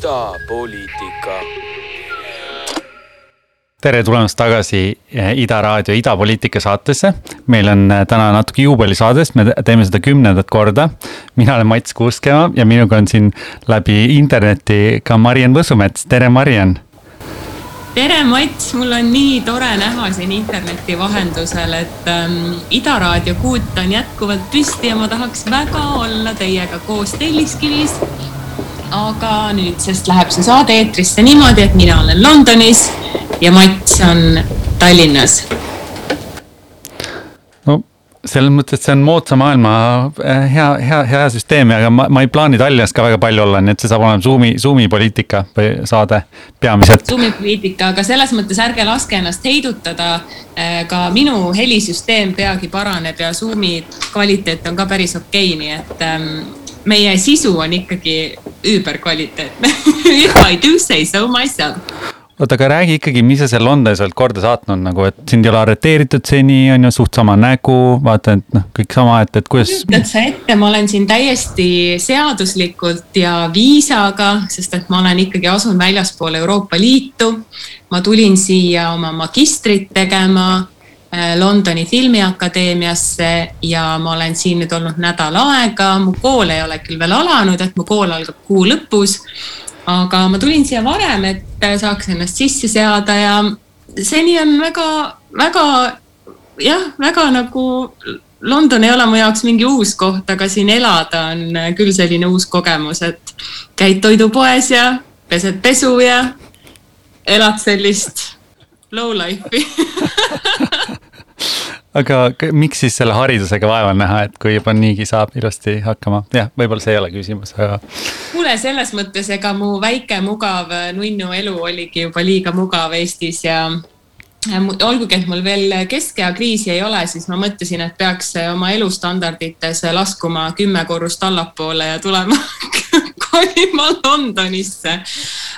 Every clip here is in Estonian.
idapoliitika. tere tulemast tagasi eh, Ida Raadio idapoliitika saatesse. meil on eh, täna natuke juubelisaade, sest me teeme seda kümnendat korda. mina olen Mats Kuuskemaa ja minuga on siin läbi interneti ka Mariann Võsumets, tere Mariann tere, Mats, mul on nii tore näha sind interneti vahendusel, et ähm, Ida Raadio kuut on jätkuvalt püsti ja ma tahaks väga olla teiega koos Telliskivis. Aga nüüdsest läheb see saade eetrisse niimoodi, et mina olen Londonis ja Mats on Tallinnas selles mõttes see on moodsa maailma äh, hea, hea, hea süsteem, aga ma, ma ei plaani Tallinnas ka väga palju olla, nii et see saab olema Zoomi, Zoomi poliitika või saade peamiselt. Zoomi poliitika, aga selles mõttes ärge laske ennast heidutada. Äh, ka minu helisüsteem peagi paraneb ja Zoomi kvaliteet on ka päris okei okay,, nii et ähm, meie sisu on ikkagi üüberkvaliteetne If I do say so myself oota, aga räägi ikkagi, mis sa seal Londonis oled korda saatnud nagu, et sind ei ole arreteeritud seni, on ju, suht sama nägu, vaata, et noh, kõik sama, et, et kuidas. kujutad sa ette, ma olen siin täiesti seaduslikult ja viisaga, sest et ma olen ikkagi, asun väljaspool Euroopa Liitu. ma tulin siia oma magistrit tegema Londoni filmiakadeemiasse ja ma olen siin nüüd olnud nädal aega, mu kool ei ole küll veel alanud, et mu kool algab kuu lõpus. Aga ma tulin siia varem, et saaks ennast sisse seada ja seni on väga, väga jah, väga nagu London ei ole mu jaoks mingi uus koht, aga siin elada on küll selline uus kogemus, et käid toidupoes ja pesed pesu ja elad sellist low life'i aga miks siis selle haridusega vaeva näha, et kui juba niigi saab ilusti hakkama, jah, võib-olla see ei ole küsimus, aga. kuule, selles mõttes, ega mu väike mugav nunnu elu oligi juba liiga mugav Eestis ja olgugi, et mul veel keskea kriisi ei ole, siis ma mõtlesin, et peaks oma elustandardites laskuma kümme korrust allapoole ja tulema kolima Londonisse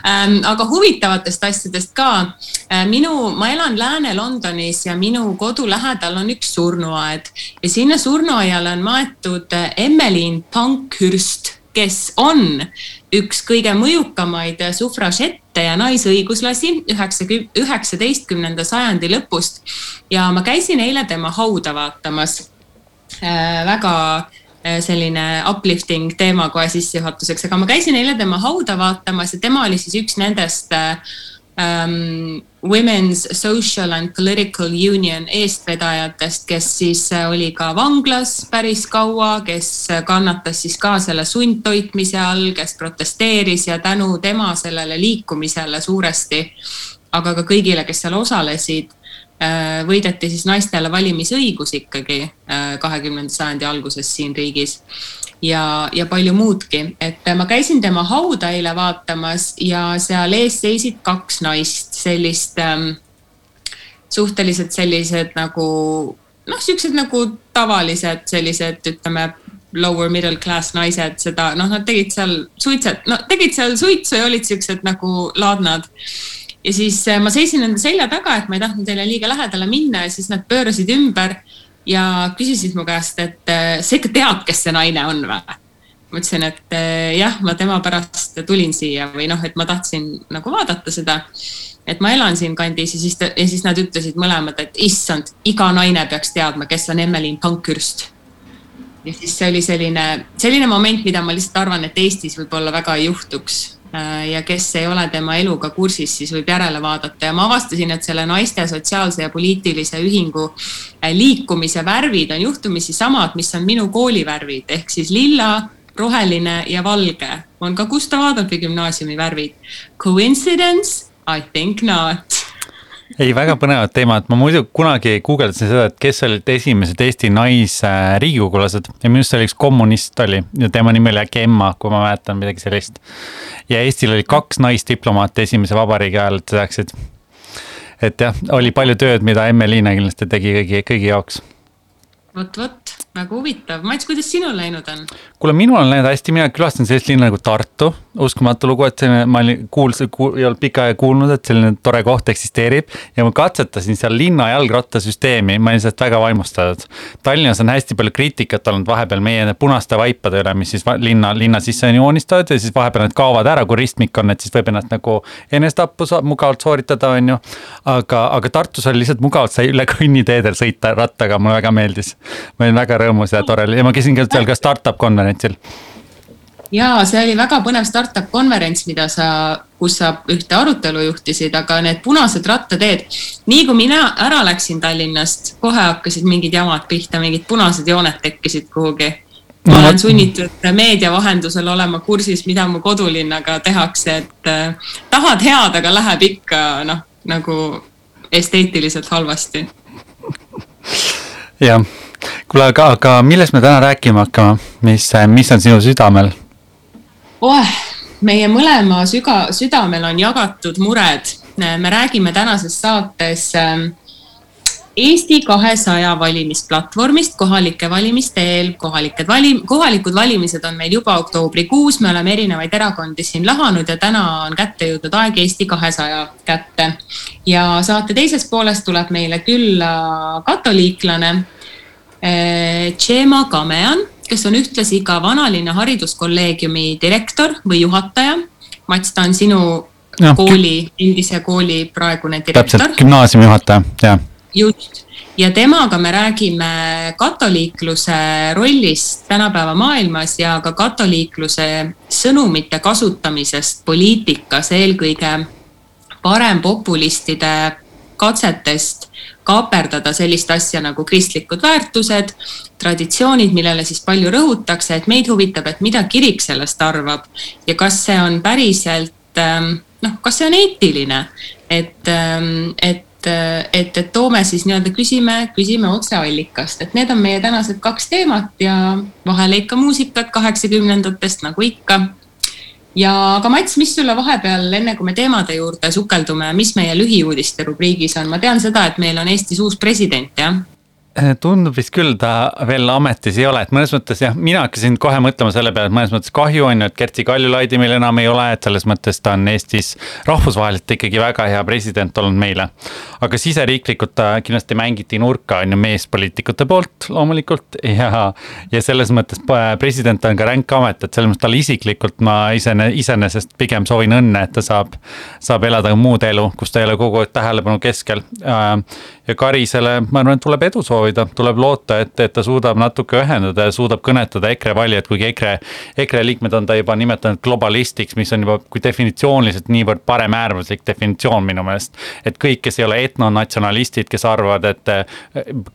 ähm,. aga huvitavatest asjadest ka. Äh, minu, ma elan Lääne-Londonis ja minu kodu lähedal on üks surnuaed ja sinna surnuaiale on maetud Emmeline Pankhurst kes on üks kõige mõjukamaid sufražette ja naisõiguslasi üheksakümne, üheksateistkümnenda sajandi lõpust. ja ma käisin eile tema hauda vaatamas äh,. väga äh, selline uplifting teema kohe sissejuhatuseks, aga ma käisin eile tema hauda vaatamas ja tema oli siis üks nendest äh, um, Women's Social and Political Union eestvedajatest, kes siis äh, oli ka vanglas päris kaua, kes kannatas siis ka selle sundtoitmise all, kes protesteeris ja tänu tema sellele liikumisele suuresti, aga ka kõigile, kes seal osalesid, äh, võideti siis naistele valimisõigus ikkagi äh, kahekümnenda sajandi alguses siin riigis. Ja, ja palju muudki, et ma käisin tema hauda eile vaatamas ja seal ees seisid kaks naist, sellist ähm, suhteliselt sellised nagu noh, siuksed nagu tavalised sellised, ütleme lower middle class naised. Seda, noh, nad tegid seal suitset, no tegid seal suitsu ja olid siuksed nagu laadnad. Ja siis äh, ma seisin nende selja taga, et ma ei tahtnud neile liiga lähedale minna ja siis nad pöörasid ümber ja küsisid mu käest, et äh, sa ikka tead, kes see naine on või? ma ütlesin, et äh, jah, ma tema pärast tulin siia või noh, et ma tahtsin nagu vaadata seda. et ma elan siinkandis ja siis, ja siis nad ütlesid mõlemad, et issand, iga naine peaks teadma, kes on Emmeline Pankhurst. ja siis see oli selline, selline moment, mida ma lihtsalt arvan, et Eestis võib-olla väga ei juhtuks ja kes ei ole tema eluga kursis, siis võib järele vaadata ja ma avastasin, et selle naiste sotsiaalse ja poliitilise ühingu äh, liikumise värvid on juhtumisi samad, mis on minu kooli värvid ehk siis lilla, roheline ja valge on ka Gustav Adolfi gümnaasiumi värvid. Coincidence? I think not ei, väga põnevad teemad, ma muidu kunagi guugeldasin seda, et kes olid esimesed Eesti naisriigugulased ja minu arust oli üks kommunist oli ja tema nimi oli äkki Emma, kui ma mäletan midagi sellist. ja Eestil oli kaks naisdiplomaati esimese vabariigi ajal, et sa teaksid. et jah, oli palju tööd, mida Emme Liina kindlasti tegi kõigi, kõigi jaoks. vot, vot väga huvitav, Mats, kuidas sinul läinud on? kuule, minul on läinud hästi, mina külastan sellist linna nagu Tartu, uskumatu lugu, et selline, ma olin kuulsin kuul,, ei olnud pikka aega kuulnud, et selline tore koht eksisteerib. ja ma katsetasin seal linna jalgrattasüsteemi, ma olin sellest väga vaimustatud. Tallinnas on hästi palju kriitikat olnud vahepeal meie punaste vaipade üle, mis siis linna, linna sisse on joonistatud ja siis vahepeal need kaovad ära, kui ristmik on, et siis võib ennast nagu enesetappu mugavalt sooritada, on ju. aga, aga Tartus oli lihtsalt mugavalt, sai üle kõnniteedel sõita rattaga, mulle väga meeldis. ma olin väga rõõmus ja tore oli ja ma käisin ka seal ka startup konverentsil ja see oli väga põnev startup konverents, mida sa, kus sa ühte arutelu juhtisid, aga need punased rattateed, nii kui mina ära läksin Tallinnast, kohe hakkasid mingid jamad pihta, mingid punased jooned tekkisid kuhugi. ma olen sunnitud meedia vahendusel olema kursis, mida mu kodulinnaga tehakse, et äh, tahad head, aga läheb ikka noh, nagu esteetiliselt halvasti. jah kuule, aga, aga millest me täna rääkima hakkame, mis, mis on sinu südamel? oh, meie mõlema süga, südamel on jagatud mured. me räägime tänases saates ähm, Eesti kahesaja valimisplatvormist kohalike valimiste eel. kohalikud valim-, kohalikud valimised on meil juba oktoobrikuus, me oleme erinevaid erakondi siin lahanud ja täna on kätte jõudnud aeg Eesti kahesaja kätte. ja saate teises pooles tuleb meile külla katoliiklane Tšema eh, Kamean, kes on ühtlasi ka vanalinna hariduskolleegiumi direktor või juhataja. Mats, ta on sinu ja, kooli, endise kooli praegune direktor. täpselt, gümnaasiumi juhataja, jah. just ja temaga me räägime katoliikluse rollist tänapäeva maailmas ja ka katoliikluse sõnumite kasutamisest poliitikas, eelkõige parempopulistide katsetest kaaperdada sellist asja nagu kristlikud väärtused, traditsioonid, millele siis palju rõhutakse, et meid huvitab, et mida kirik sellest arvab ja kas see on päriselt ähm, noh, kas see on eetiline, et, ähm, et et, et toome siis nii-öelda küsime, küsime otse allikast, et need on meie tänased kaks teemat ja vahele ikka muusikat kaheksakümnendatest nagu ikka ja aga Mats, mis sulle vahepeal, enne kui me teemade juurde sukeldume, mis meie lühiuudiste rubriigis on, ma tean seda, et meil on Eestis uus president, jah tundub vist küll, ta veel ametis ei ole, et mõnes mõttes jah, mina hakkasin kohe mõtlema selle peale, et mõnes mõttes kahju on ju, et Kersti Kaljulaidi meil enam ei ole, et selles mõttes ta on Eestis rahvusvaheliselt ikkagi väga hea president olnud meile. aga siseriiklikult ta kindlasti mängiti nurka on ju meespoliitikute poolt loomulikult ja, ja selles mõttes president on ka ränk amet, et selles mõttes talle isiklikult ma isene, iseenesest pigem soovin õnne, et ta saab, saab elada muud elu, kus ta ei ole kogu aeg tähelepanu keskel. Äh, ja Karisele, ma arvan, tuleb edu soovida soovida, tuleb loota, et, et ta suudab natuke ühendada ja suudab kõnetada EKRE valijaid, kuigi EKRE, EKRE liikmed on ta juba nimetanud globalistiks, mis on juba kui definitsiooniliselt niivõrd paremäärmuslik definitsioon minu meelest. et kõik, kes ei ole etnonatsionalistid, kes arvavad, et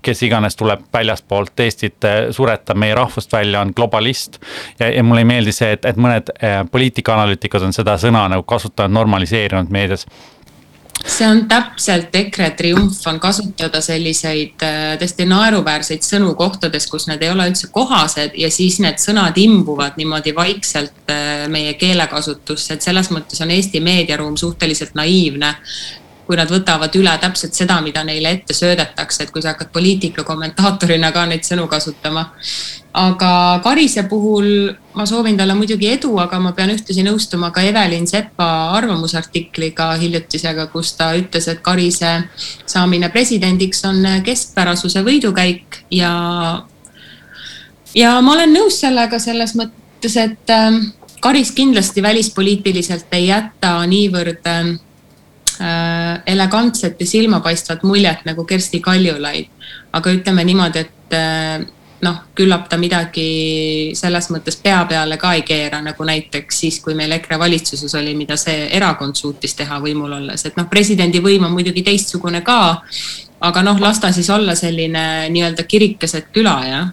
kes iganes tuleb väljaspoolt Eestit, suretab meie rahvust välja, on globalist. ja, ja mulle ei meeldi see, et, et mõned eh, poliitikaanalüütikud on seda sõna nagu kasutanud, normaliseerinud meedias see on täpselt EKRE triumf on kasutada selliseid äh, täiesti naeruväärseid sõnu kohtades, kus need ei ole üldse kohased ja siis need sõnad imbuvad niimoodi vaikselt äh, meie keelekasutusse, et selles mõttes on Eesti meediaruum suhteliselt naiivne kui nad võtavad üle täpselt seda, mida neile ette söödetakse, et kui sa hakkad poliitika kommentaatorina ka neid sõnu kasutama. Aga Karise puhul ma soovin talle muidugi edu, aga ma pean ühtlasi nõustuma ka Evelin Sepa arvamusartikliga hiljutisega, kus ta ütles, et Karise saamine presidendiks on keskpärasuse võidukäik ja ja ma olen nõus sellega selles mõttes, et ähm, Karis kindlasti välispoliitiliselt ei jäta niivõrd ähm, Äh, elegantset ja silmapaistvat muljet nagu Kersti Kaljulaid. aga ütleme niimoodi, et äh, noh, küllap ta midagi selles mõttes pea peale ka ei keera, nagu näiteks siis, kui meil EKRE valitsuses oli, mida see erakond suutis teha võimul olles, et noh, presidendi võim on muidugi teistsugune ka. aga noh, las ta siis olla selline nii-öelda kirik keset küla, jah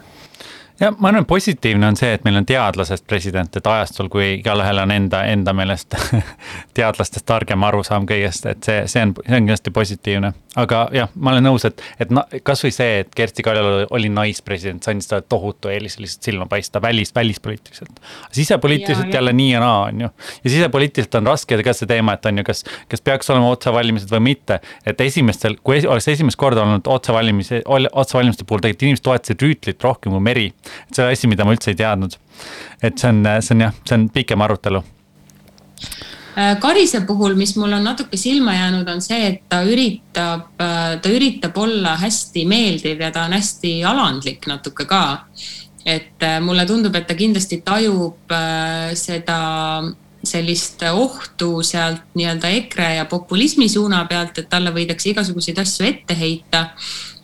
ja ma arvan, positiivne on see, et meil on teadlasest president, et ajastul, kui igalühel on enda, enda meelest teadlastest targem arusaam kõigest, et see, see on, see on kindlasti positiivne. aga jah, ma olen nõus, et, et na, kasvõi see, et Kersti Kaljulaid oli naispresident, see andis talle tohutu eelise lihtsalt silma paista välis, välispoliitiliselt. sisepoliitiliselt ja, jälle nii ja naa, on ju. ja sisepoliitiliselt on raske ka see teema, et on ju, kas, kas peaks olema otsevalimised või mitte. et esimestel, kui oleks esimest korda olnud otsevalimise, otsevalimiste puhul tegelikult inimesed toetasid Rüütlit rohkem kui Meri et see on asi, mida ma üldse ei teadnud. et see on, see on jah, see on pikem arutelu äh, Karise puhul, mis mul on natuke silma jäänud, on see, et ta üritab, äh, ta üritab olla hästi meeldiv ja ta on hästi alandlik natuke ka. et äh, mulle tundub, et ta kindlasti tajub seda sellist ohtu sealt nii-öelda EKRE ja populismi suuna pealt, et talle võidakse igasuguseid asju ette heita.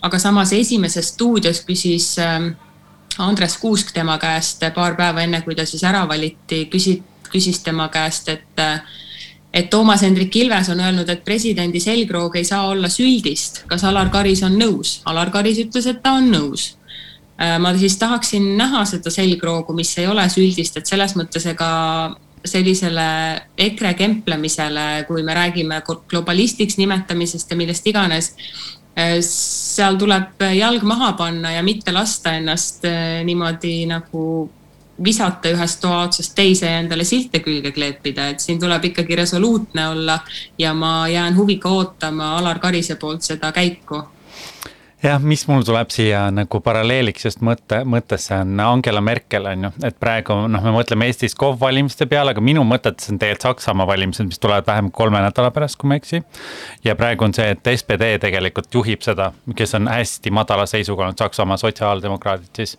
aga samas esimeses stuudios küsis äh, Andres Kuusk tema käest paar päeva enne, kui ta siis ära valiti, küsi-, küsis tema käest, et et Toomas Hendrik Ilves on öelnud, et presidendi selgroog ei saa olla süldist. kas Alar Karis on nõus? Alar Karis ütles, et ta on nõus. Äh, ma siis tahaksin näha seda selgroogu, mis ei ole süldist, et selles mõttes ega sellisele EKRE kemplemisele, kui me räägime globalistiks nimetamisest ja millest iganes, Äh, seal tuleb jalg maha panna ja mitte lasta ennast äh, niimoodi nagu visata ühest toa otsast teise ja endale silte külge kleepida, et siin tuleb ikkagi resoluutne olla ja ma jään huviga ootama Alar Karise poolt seda käiku jah, mis mul tuleb siia nagu paralleeliks just mõtte, mõttesse on Angela Merkel on ju, et praegu noh, me mõtleme Eestis KOV valimiste peale, aga minu mõtetes on tegelikult Saksamaa valimised, mis tulevad vähem kui kolme nädala pärast, kui ma ei eksi. ja praegu on see, et SPD tegelikult juhib seda, kes on hästi madala seisuga olnud Saksamaa sotsiaaldemokraadid siis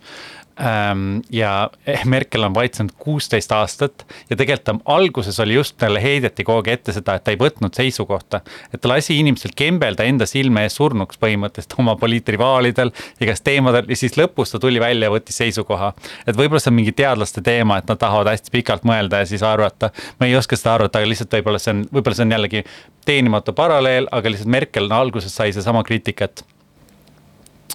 ja Merkel on valitsenud kuusteist aastat ja tegelikult ta alguses oli just, talle heideti kogu aeg ette seda, et ta ei võtnud seisukohta. et ta lasi inimestel kembelda enda silme ees surnuks põhimõtteliselt oma poliitrivaalidel, igas teemadel ja siis lõpus ta tuli välja ja võttis seisukoha. et võib-olla see on mingi teadlaste teema, et nad tahavad hästi pikalt mõelda ja siis arvata. ma ei oska seda arvata, aga lihtsalt võib-olla see on, võib-olla see on jällegi teenimatu paralleel, aga lihtsalt Merkel no, alguses sai seesama kriitikat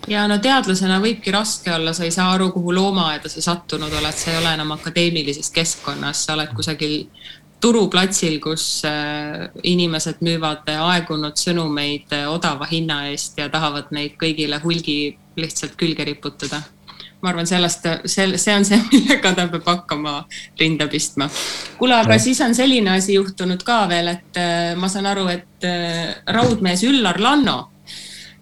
ja no teadlasena võibki raske olla, sa ei saa aru, kuhu loomaaeda sa sattunud oled, sa ei ole enam akadeemilises keskkonnas, sa oled kusagil turuplatsil, kus äh, inimesed müüvad aegunud sõnumeid äh, odava hinna eest ja tahavad neid kõigile hulgi lihtsalt külge riputada. ma arvan, sellest, see, see on see, millega ta peab hakkama rinda pistma. kuule, aga siis on selline asi juhtunud ka veel, et äh, ma saan aru, et raudmees Üllar Lanno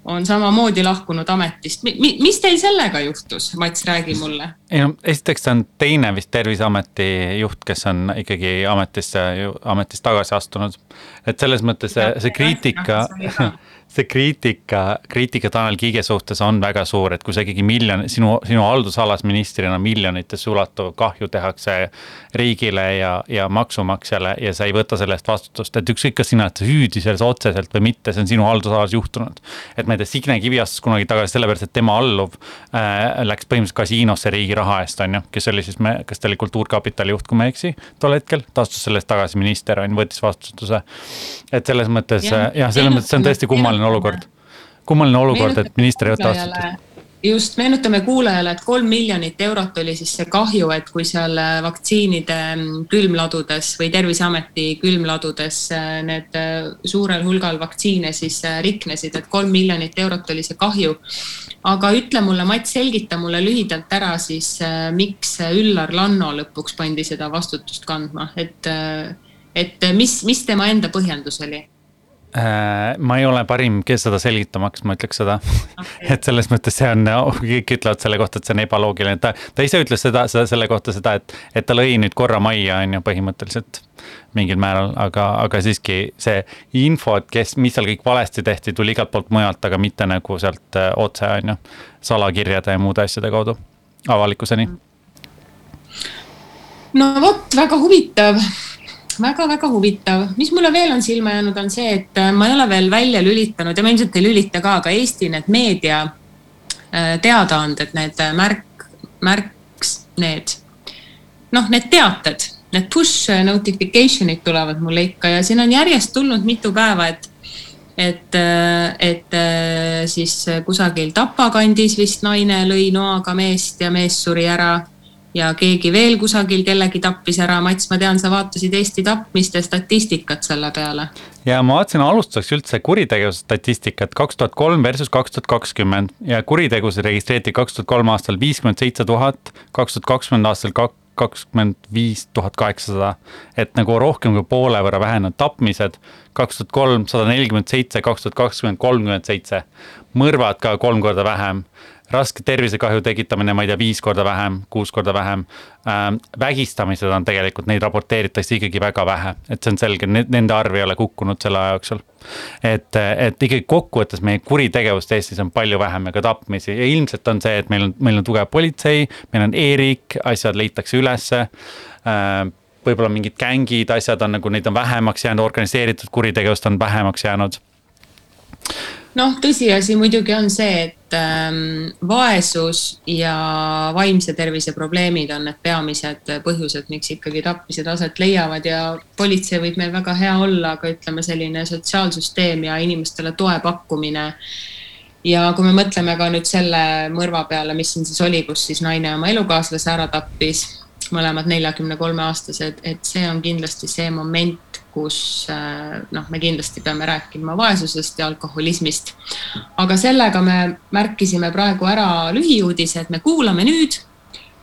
on samamoodi lahkunud ametist. mis teil sellega juhtus, Mats, räägi mulle. ei no esiteks on teine vist Terviseameti juht, kes on ikkagi ametisse, ametist tagasi astunud. et selles mõttes see, see kriitika see kriitika, kriitika Tanel Kiige suhtes on väga suur, et kui sa ikkagi miljon, sinu, sinu haldusalas ministrina miljonites ulatuv kahju tehakse riigile ja, ja maksumaksjale ja sa ei võta selle eest vastutust, et ükskõik, kas sina oled süüdi selles otseselt või mitte, see on sinu haldusalas juhtunud. et ma ei tea, Signe Kivi astus kunagi tagasi sellepärast, et tema alluv äh, läks põhimõtteliselt kasiinosse riigi raha eest, on ju, kes oli siis, kas ta oli Kultuurkapitali juht, kui ma ei eksi, tol hetkel, ta astus selle eest tagasi minister, on ju, võttis vastutuse. et selles mõttes jah, jah, selles mõttes see on tõesti kummaline kummaline olukord. kummaline olukord, et minister ei võta vastutust just, meenutame kuulajale, et kolm miljonit eurot oli siis see kahju, et kui seal äh, vaktsiinide mm, külmladudes või Terviseameti külmladudes äh, need äh, suurel hulgal vaktsiine siis riknesid, et kolm miljonit eurot oli see kahju. aga ütle mulle, Mats, selgita mulle lühidalt ära siis, miks Üllar Lanno lõpuks pandi seda vastutust kandma, et, et mis, mis tema enda põhjendus oli? Äh, ma ei ole parim, kes seda selgitamaks, ma ütleks seda okay. et selles mõttes see on, kõik ütlevad selle kohta, et see on ebaloogiline, ta, ta ise ütles seda, seda, selle kohta seda, et, et ta lõi nüüd korra majja, on ju, põhimõtteliselt mingil määral, aga, aga siiski see info, et kes, mis seal kõik valesti tehti, tuli igalt poolt mujalt, aga mitte nagu sealt äh, otse, on ju, salakirjade ja muude asjade kaudu avalikkuseni. no vot, väga huvitav väga-väga huvitav, mis mulle veel on silma jäänud, on see, et äh, ma ei ole veel välja lülitanud ja ma ilmselt ei lülita ka, aga Eesti need meedia äh, teadaanded, need äh, märk, märks, need noh, need teated, need push notification'id tulevad mulle ikka ja siin on järjest tulnud mitu päeva, et et, et siis kusagil Tapa kandis vist naine lõi noaga meest ja mees suri ära ja keegi veel kusagil kellegi tappis ära. Mats, ma tean, sa vaatasid Eesti tapmiste statistikat selle peale. ja ma vaatasin alustuseks üldse kuritegevuse statistikat kaks tuhat kolm versus kaks tuhat kakskümmend ja kuritegusid registreeriti kaks tuhat kolm aastal viiskümmend seitse tuhat, kaks tuhat kakskümmend aastal kaks kakskümmend viis tuhat kaheksasada. et nagu rohkem kui poole võrra vähenenud tapmised, kaks tuhat kolm sada nelikümmend seitse, kaks tuhat kakskümmend kolmkümmend seitse. mõrvad ka kolm korda vähem raske tervisekahju tekitamine, ma ei tea, viis korda vähem, kuus korda vähem ähm,. vägistamised on tegelikult, neid raporteeritakse ikkagi väga vähe, et see on selge, nende arv ei ole kukkunud selle aja jooksul. et, et ikkagi kokkuvõttes meie kuritegevust Eestis on palju vähem ja ka tapmisi ja ilmselt on see, et meil on, meil on tugev politsei, meil on e-riik, asjad leitakse ülesse äh, võib-olla mingid gängid, asjad on nagu neid on vähemaks jäänud, organiseeritud kuritegevust on vähemaks jäänud noh, tõsiasi muidugi on see, et ähm, vaesus ja vaimse tervise probleemid on need peamised põhjused, miks ikkagi tapmised aset leiavad ja politsei võib meil väga hea olla, aga ütleme, selline sotsiaalsüsteem ja inimestele toe pakkumine. ja kui me mõtleme ka nüüd selle mõrva peale, mis siin siis oli, kus siis naine oma elukaaslase ära tappis, mõlemad neljakümne kolme aastased, et see on kindlasti see moment, kus äh, noh, me kindlasti peame rääkima vaesusest ja alkoholismist. aga sellega me märkisime praegu ära lühiuudise, et me kuulame nüüd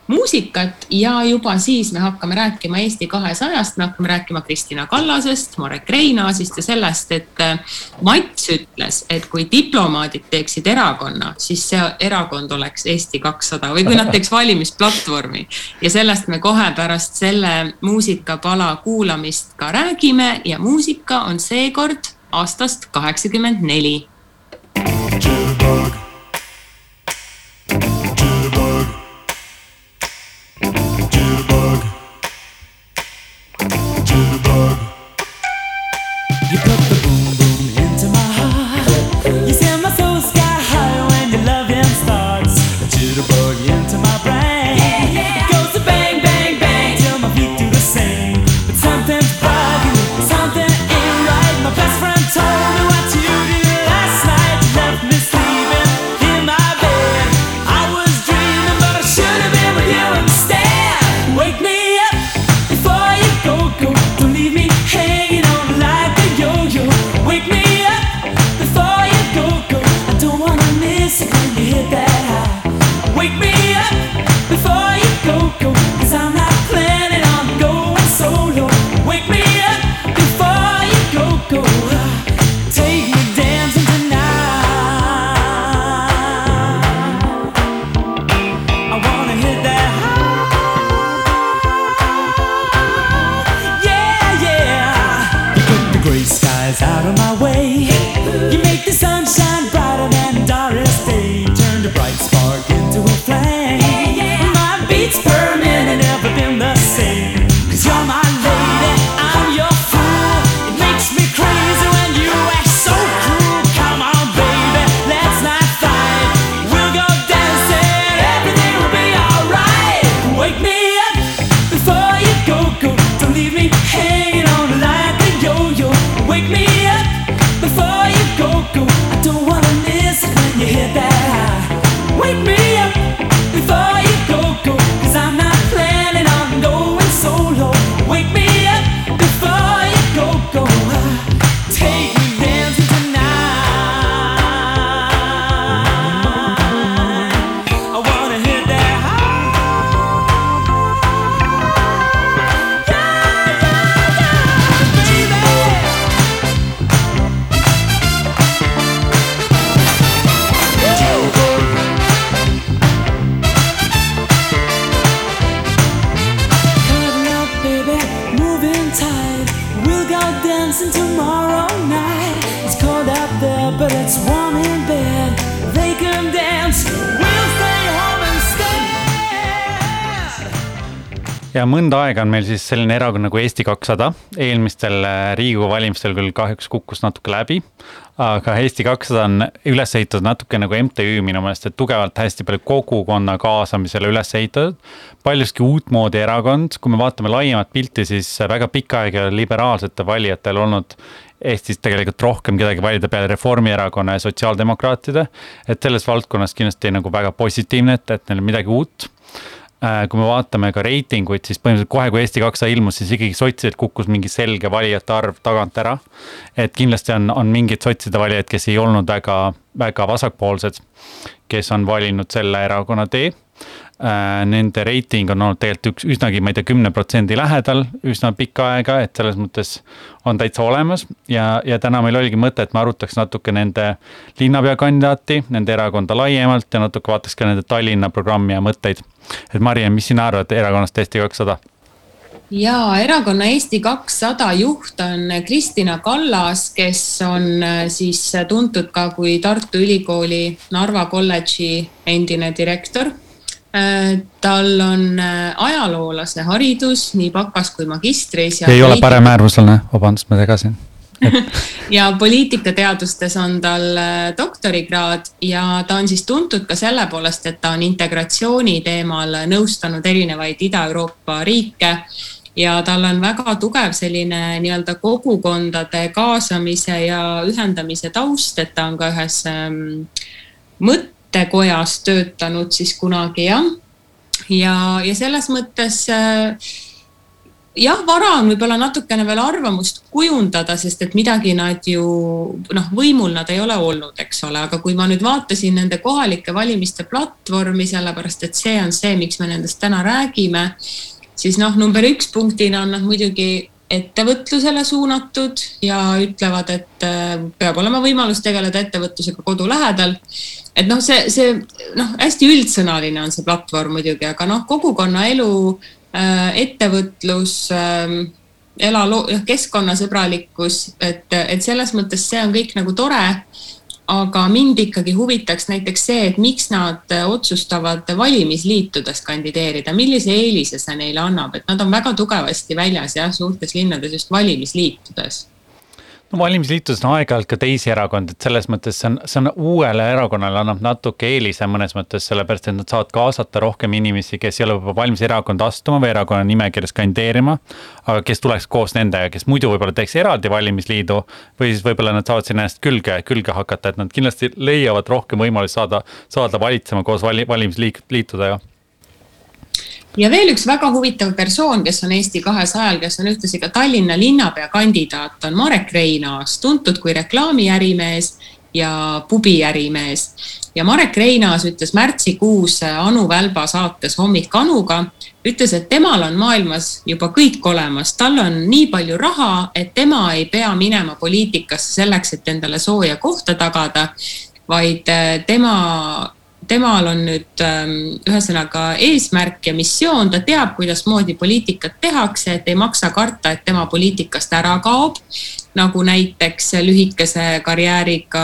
muusikat ja juba siis me hakkame rääkima Eesti kahesajast, me hakkame rääkima Kristina Kallasest, Marek Reinaasist ja sellest, et äh, Mats ütles, et kui diplomaadid teeksid erakonna, siis see erakond oleks Eesti kakssada või kui nad teeks valimisplatvormi. ja sellest me kohe pärast selle muusikapala kuulamist ka räägime ja muusika on seekord aastast kaheksakümmend neli. Ja mõnda aega on meil siis selline erakond nagu Eesti kakssada, eelmistel äh, Riigikogu valimistel küll kahjuks kukkus natuke läbi. aga Eesti kakssada on üles ehitatud natuke nagu MTÜ minu meelest, et tugevalt hästi palju kogukonna kaasamisele üles ehitatud. paljuski uutmoodi erakond, kui me vaatame laiemat pilti, siis väga pikka aega liberaalsetel valijatel olnud Eestis tegelikult rohkem kedagi valida peale Reformierakonna ja sotsiaaldemokraatide. et selles valdkonnas kindlasti nagu väga positiivne, et, et neil on midagi uut kui me vaatame ka reitinguid, siis põhimõtteliselt kohe, kui Eesti kakssada ilmus, siis ikkagi sotsidelt kukkus mingi selge valijate arv tagant ära. et kindlasti on, on mingeid sotside valijaid, kes ei olnud väga, väga vasakpoolsed, kes on valinud selle erakonna tee Äh, nende reiting on olnud tegelikult üks üsnagi, ma ei tea, kümne protsendi lähedal üsna pikka aega, et selles mõttes on täitsa olemas. ja, ja täna meil oligi mõte, et me arutaks natuke nende linnapea kandidaati, nende erakonda laiemalt ja natuke vaataks ka nende Tallinna programmi ja mõtteid. et Mariann, mis sina arvad erakonnast Eesti kakssada? ja erakonna Eesti kakssada juht on Kristina Kallas, kes on äh, siis tuntud ka kui Tartu Ülikooli Narva kolledži endine direktor Äh, tal on äh, ajaloolase haridus nii bakas kui magistris. ei poliitika... ole paremäärmuslane, vabandust, ma segasin ja poliitikateadustes on tal äh, doktorikraad ja ta on siis tuntud ka selle poolest, et ta on integratsiooni teemal nõustanud erinevaid Ida-Euroopa riike ja tal on väga tugev selline nii-öelda kogukondade kaasamise ja ühendamise taust, et ta on ka ühes ähm, mõttekojas töötanud siis kunagi jah. ja, ja selles mõttes äh, jah, vara on võib-olla natukene veel arvamust kujundada, sest et midagi nad ju noh, võimul nad ei ole olnud, eks ole, aga kui ma nüüd vaatasin nende kohalike valimiste platvormi, sellepärast et see on see, miks me nendest täna räägime, siis noh, number üks punktina on nad muidugi ettevõtlusele suunatud ja ütlevad, et äh, peab olema võimalus tegeleda ettevõtlusega kodu lähedal. et noh, see, see noh, hästi üldsõnaline on see platvorm muidugi, aga noh, kogukonnaelu, äh, ettevõtlus, ähm, elaloo-, keskkonnasõbralikkus, et, et selles mõttes see on kõik nagu tore aga mind ikkagi huvitaks näiteks see, et miks nad otsustavad valimisliitudes kandideerida, millise eelise see neile annab, et nad on väga tugevasti väljas jah, suurtes linnades just valimisliitudes no valimisliitudes on aeg-ajalt ka teisi erakondi, et selles mõttes see on, see on uuele erakonnale annab natuke eelise mõnes mõttes, sellepärast et nad saavad kaasata rohkem inimesi, kes ei ole võib-olla valmis erakonda astuma või erakonna nimekirjas kandideerima. aga kes tuleks koos nendega, kes muidu võib-olla teeks eraldi valimisliidu või siis võib-olla nad saavad sinna ennast külge, külge hakata, et nad kindlasti leiavad rohkem võimalusi saada, saada valitsema koos vali, valimisliitudega ja veel üks väga huvitav persoon, kes on Eesti kahesajal, kes on ühtlasi ka Tallinna linnapea kandidaat, on Marek Reinaas, tuntud kui reklaamiärimees ja pubiärimees. ja Marek Reinaas ütles märtsikuus Anu Välba saates Hommik Anuga, ütles, et temal on maailmas juba kõik olemas, tal on nii palju raha, et tema ei pea minema poliitikasse selleks, et endale sooja kohta tagada, vaid eh, tema temal on nüüd ähm, ühesõnaga eesmärk ja missioon, ta teab, kuidasmoodi poliitikat tehakse, et ei maksa karta, et tema poliitikast ära kaob. nagu näiteks lühikese karjääriga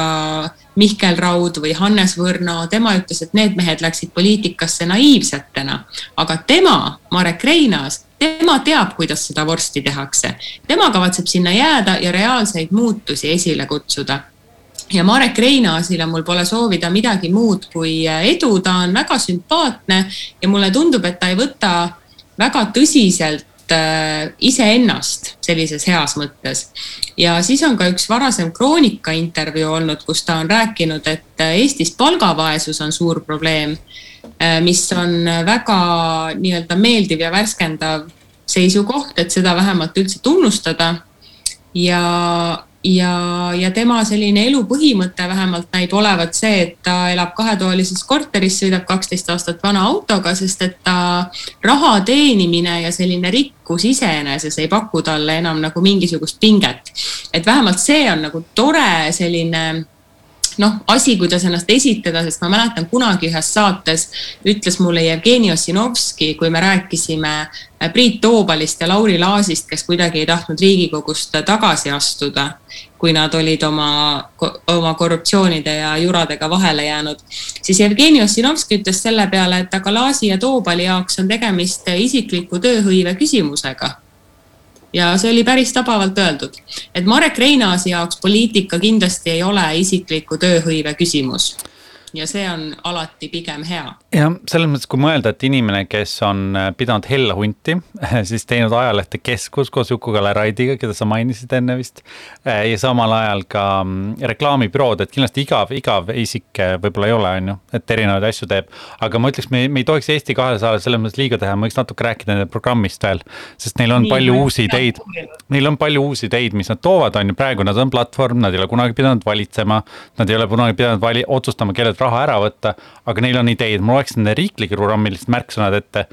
Mihkel Raud või Hannes Võrno, tema ütles, et need mehed läksid poliitikasse naiivsetena, aga tema, Marek Reinaas, tema teab, kuidas seda vorsti tehakse. tema kavatseb sinna jääda ja reaalseid muutusi esile kutsuda ja Marek Reinaasile mul pole soovida midagi muud kui äh, edu, ta on väga sümpaatne ja mulle tundub, et ta ei võta väga tõsiselt äh, iseennast sellises heas mõttes. ja siis on ka üks varasem Kroonika intervjuu olnud, kus ta on rääkinud, et äh, Eestis palgavaesus on suur probleem, mis on väga nii-öelda meeldiv ja värskendav seisukoht, et seda vähemalt üldse tunnustada. ja, ja, ja tema selline elupõhimõte vähemalt näib olevat see, et ta elab kahetoalises korteris, sõidab kaksteist aastat vana autoga, sest et ta raha teenimine ja selline rikkus iseeneses ei paku talle enam nagu mingisugust pinget. et vähemalt see on nagu tore selline noh, asi, kuidas ennast esitada, sest ma mäletan kunagi ühes saates ütles mulle Jevgeni Ossinovski, kui me rääkisime äh, Priit Toobalist ja Lauri Laasist, kes kuidagi ei tahtnud Riigikogust tagasi astuda, kui nad olid oma, oma korruptsioonide ja juradega vahele jäänud, siis Jevgeni Ossinovski ütles selle peale, et aga Laasi ja Toobali jaoks on tegemist isikliku tööhõive küsimusega ja see oli päris tabavalt öeldud, et Marek Reinaasi jaoks poliitika kindlasti ei ole isikliku tööhõive küsimus ja see on alati pigem hea. jah, selles mõttes, kui mõelda, et inimene, kes on äh, pidanud Hella hunti, siis teinud ajalehte Keskus koos Juku-Kalle Raidiga, keda sa mainisid enne vist. Äh, ja samal ajal ka mm, reklaamibürood, et kindlasti igav, igav isik äh, võib-olla ei ole, on ju, et erinevaid asju teeb. aga ma ütleks, me, me ei tohiks Eesti kahesajale selles mõttes liiga teha, ma võiks natuke rääkida nende programmist veel. sest neil on Nii, palju uusi ideid, neil on palju uusi ideid, mis nad toovad, on ju, praegu nad on platvorm, nad ei ole kunagi pidanud valitsema. Nad ei ole kunagi pidanud vali-, otsustama, kellelt sealt raha ära võtta, aga neil on ideid, ma loeks nende riiklike programmilist märksõnad ette.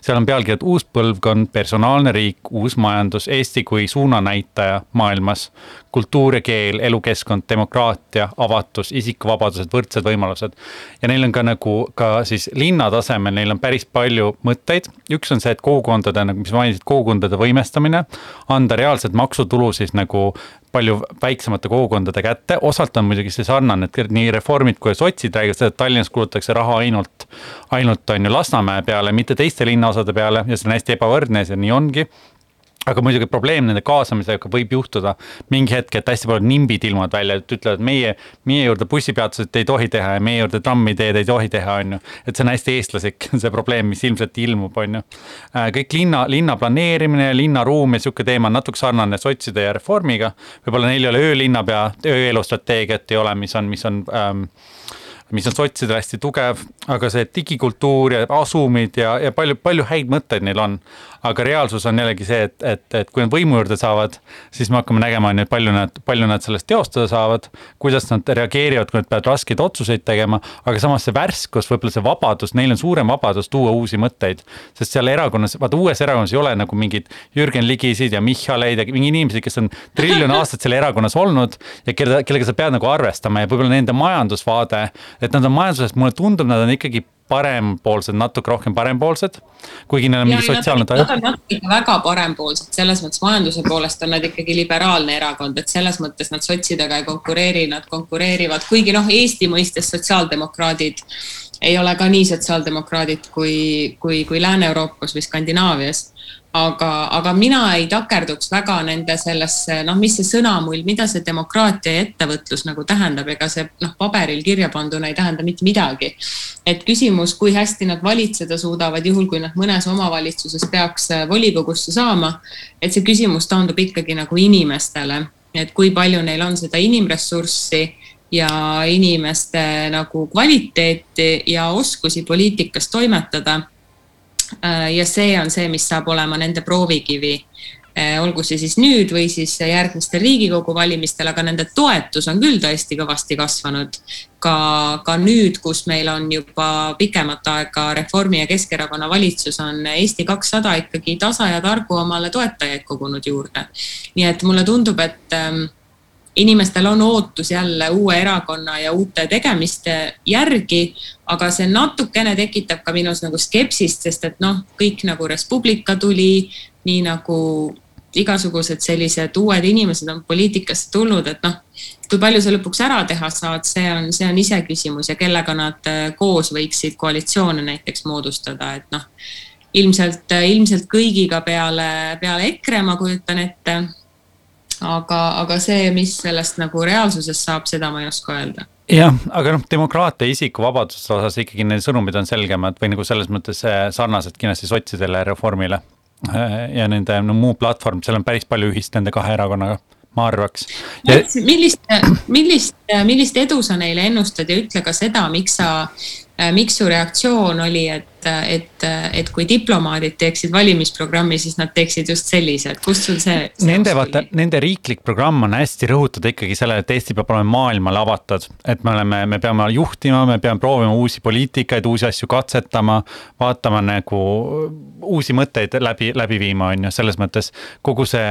seal on pealkirjad uus põlvkond, personaalne riik, uus majandus, Eesti kui suunanäitaja maailmas. kultuur ja keel, elukeskkond, demokraatia, avatus, isikuvabadused, võrdsed võimalused. ja neil on ka nagu ka siis linna tasemel, neil on päris palju mõtteid, üks on see, et kogukondade nagu, mis mainisid, kogukondade võimestamine, anda reaalset maksutulu siis nagu palju väiksemate kogukondade kätte, osalt on muidugi see sarnane, et nii reformid kui sotsid räägivad seda, et Tallinnas kulutatakse raha ainult, ainult on ju Lasnamäe peale, mitte teiste linnaosade peale ja see on hästi ebavõrdne ja see nii ongi aga muidugi probleem nende kaasamisega võib juhtuda mingi hetk, et hästi paljud nimbid ilmuvad välja, et ütlevad, meie, meie juurde bussipeatused ei tohi teha ja meie juurde trammiteed ei tohi teha, on ju. et see on hästi eestlaslik, see probleem, mis ilmselt ilmub, on ju. Äh, kõik linna, linna planeerimine, linnaruum ja sihuke teema on natuke sarnane sotside ja reformiga. võib-olla neil ei ole öölinnapea, ööelustrateegiat ei ole, mis on, mis on ähm, mis on sotsidel hästi tugev, aga see digikultuur ja asumid ja, ja palju, palju häid mõtteid neil on aga reaalsus on jällegi see, et, et, et kui nad võimu juurde saavad, siis me hakkame nägema, on ju, et palju nad, palju nad sellest teostada saavad. kuidas nad reageerivad, kui nad peavad raskeid otsuseid tegema, aga samas see värskus, võib-olla see vabadus, neil on suurem vabadus tuua uusi mõtteid. sest seal erakonnas, vaata uues erakonnas ei ole nagu mingeid Jürgen Ligisid ja Michaleid ja mingi inimesi, kes on triljon aastat seal erakonnas olnud. ja kelle, kellega sa pead nagu arvestama ja võib-olla nende majandusvaade, et nad on majanduses, mulle tundub, nad on ikkagi parempoolsed, natuke rohkem parempoolsed, kuigi neil on mingi sotsiaalne taju. Nad on natuke väga parempoolsed, selles mõttes majanduse poolest on nad ikkagi liberaalne erakond, et selles mõttes nad sotsidega ei konkureeri, nad konkureerivad, kuigi noh, Eesti mõistes sotsiaaldemokraadid ei ole ka nii sotsiaaldemokraadid kui, kui, kui Lääne-Euroopas või Skandinaavias aga, aga mina ei takerduks väga nende sellesse, noh, mis see sõnamull, mida see demokraatia ja ettevõtlus nagu tähendab, ega see noh, paberil kirja panduna ei tähenda mitte midagi. et küsimus, kui hästi nad valitseda suudavad, juhul kui nad mõnes omavalitsuses peaks äh, volikogusse saama, et see küsimus taandub ikkagi nagu inimestele, et kui palju neil on seda inimressurssi ja inimeste nagu kvaliteeti ja oskusi poliitikas toimetada ja see on see, mis saab olema nende proovikivi. Äh, olgu see siis nüüd või siis järgmistel riigikogu valimistel, aga nende toetus on küll tõesti kõvasti kasvanud. ka, ka nüüd, kus meil on juba pikemat aega Reformi ja Keskerakonna valitsus, on Eesti kakssada ikkagi tasa ja targu omale toetajaid kogunud juurde. nii et mulle tundub, et ähm, inimestel on ootus jälle uue erakonna ja uute tegemiste järgi, aga see natukene tekitab ka minus nagu skepsist, sest et noh, kõik nagu Res Publica tuli, nii nagu igasugused sellised uued inimesed on poliitikasse tulnud, et noh, kui palju sa lõpuks ära teha saad, see on, see on iseküsimus ja kellega nad äh, koos võiksid koalitsioone näiteks moodustada, et noh, ilmselt, ilmselt kõigiga peale, peale EKRE, ma kujutan ette aga, aga see, mis sellest nagu reaalsuses saab, seda ma ei oska öelda jah, aga noh, demokraatia isikuvabaduse osas ikkagi need sõnumid on selgemad või nagu selles mõttes äh, sarnased kindlasti sotsidele ja reformile. Äh, ja nende no, muu platvorm, seal on päris palju ühist nende kahe erakonnaga ma arvaks ja.... millist, millist, millist edu sa neile ennustad ja ütle ka seda, miks sa miks su reaktsioon oli, et, et, et kui diplomaadid teeksid valimisprogrammi, siis nad teeksid just sellise, et kust sul see? Nende vaata, nende riiklik programm on hästi rõhutud ikkagi sellele, et Eesti peab olema maailmale avatud. et me oleme, me peame juhtima, me peame proovima uusi poliitikaid, uusi asju katsetama, vaatama nagu uusi mõtteid läbi, läbi viima, on ju, selles mõttes kogu see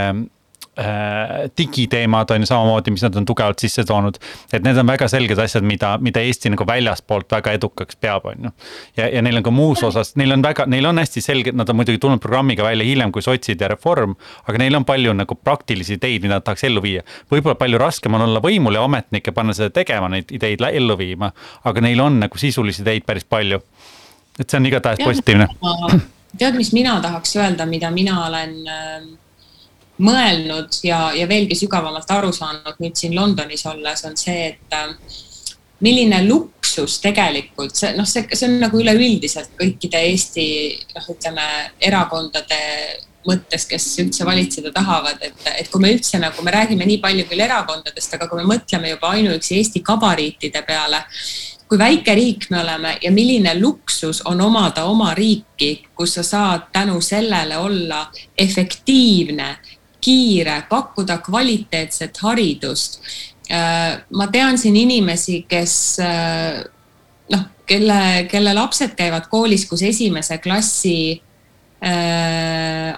digiteemad on ju samamoodi, mis nad on tugevalt sisse toonud. et need on väga selged asjad, mida, mida Eesti nagu väljaspoolt väga edukaks peab, on ju. ja, ja neil on ka muus osas, neil on väga, neil on hästi selged, nad on muidugi tulnud programmiga välja hiljem kui sotsid ja Reform. aga neil on palju nagu praktilisi ideid, mida nad tahaks ellu viia. võib-olla palju raskem on olla võimul ja ametnik ja panna seda tegema, neid ideid ellu viima. aga neil on nagu sisulisi ideid päris palju. et see on igatahes positiivne. tead, mis mina tahaks öelda, mida mina olen äh mõelnud ja, ja veelgi sügavamalt aru saanud nüüd siin Londonis olles, on see, et milline luksus tegelikult see noh, see, see on nagu üleüldiselt kõikide Eesti noh, ütleme erakondade mõttes, kes üldse valitseda tahavad, et, et kui me üldse nagu, me räägime nii palju küll erakondadest, aga kui me mõtleme juba ainuüksi Eesti gabariitide peale, kui väike riik me oleme ja milline luksus on omada oma riiki, kus sa saad tänu sellele olla efektiivne, kiire, pakkuda kvaliteetset haridust. Äh, ma tean siin inimesi, kes äh, noh, kelle, kelle lapsed käivad koolis, kus esimese klassi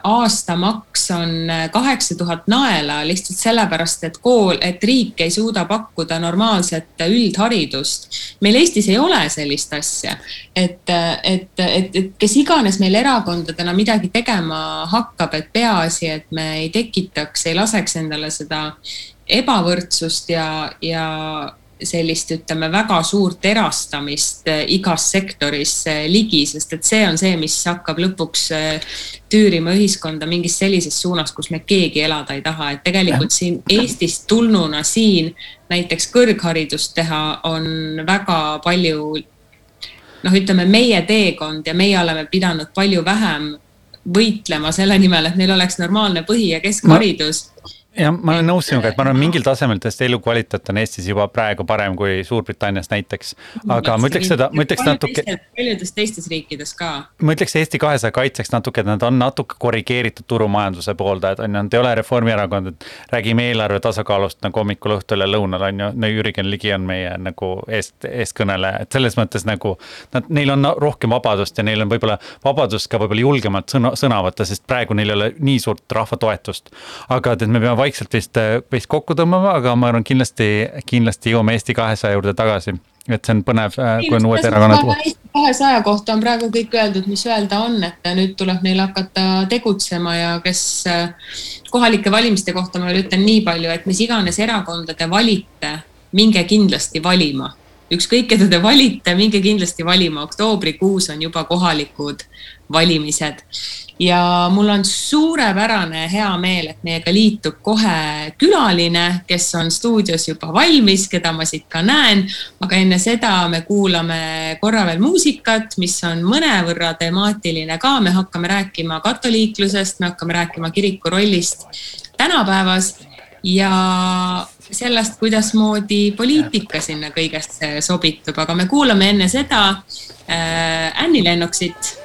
aastamaks on kaheksa tuhat naela lihtsalt sellepärast, et kool, et riik ei suuda pakkuda normaalset üldharidust. meil Eestis ei ole sellist asja, et, et, et, et kes iganes meil erakondadena midagi tegema hakkab, et peaasi, et me ei tekitaks, ei laseks endale seda ebavõrdsust ja, ja sellist, ütleme väga suurt erastamist eh, igas sektoris eh, ligi, sest et see on see, mis hakkab lõpuks eh, tüürima ühiskonda mingis sellises suunas, kus me keegi elada ei taha, et tegelikult siin Eestist tulnuna siin näiteks kõrgharidust teha on väga palju noh, ütleme meie teekond ja meie oleme pidanud palju vähem võitlema selle nimel, et meil oleks normaalne põhi- ja keskharidus. ma ja ma olen nõus sinuga, et ma arvan, mingil tasemel tõesti elukvaliteet on Eestis juba praegu parem kui Suurbritannias näiteks. aga ma ütleks seda, ma ütleks natuke. paljudes teistes riikides ka. ma ütleks Eesti kahesaja kaitseks natuke, et nad on natuke korrigeeritud turumajanduse pooldajad on ju, nad ei ole Reformierakond, et. räägime eelarve tasakaalust nagu hommikul, õhtul ja lõunal on ju, no Jürgen Ligi on meie nagu eest, eestkõneleja, et selles mõttes nagu. Nad, neil on rohkem vabadust ja neil on võib-olla vabadust ka võib-olla julgemalt sõna, sõna võtta, sest praegu neil ei ole nii suurt rahva toetust. aga et me peame vaikselt vist, vist kokku tõmbama, aga ma arvan, kindlasti, kindlasti jõuame Eesti kahesaja juurde tagasi. et see on põnev, äh, kui on uued erakonnad. Eesti kahesaja kohta on praegu kõik öeldud, mis öelda on, et nüüd tuleb neil hakata tegutsema ja kes äh, kohalike valimiste kohta ma veel ütlen nii palju, et mis iganes erakonda te valite, minge kindlasti valima ükskõik, keda te valite, minge kindlasti valima, oktoobrikuus on juba kohalikud valimised. Ja mul on suurepärane hea meel, et meiega liitub kohe külaline, kes on stuudios juba valmis, keda ma siit ka näen. aga enne seda me kuulame korra veel muusikat, mis on mõnevõrra temaatiline ka, me hakkame rääkima katoliiklusest, me hakkame rääkima kiriku rollist tänapäevas. Ja sellest, kuidasmoodi poliitika sinna kõigesse sobitub, aga me kuulame enne seda äh, Annie Lennoksit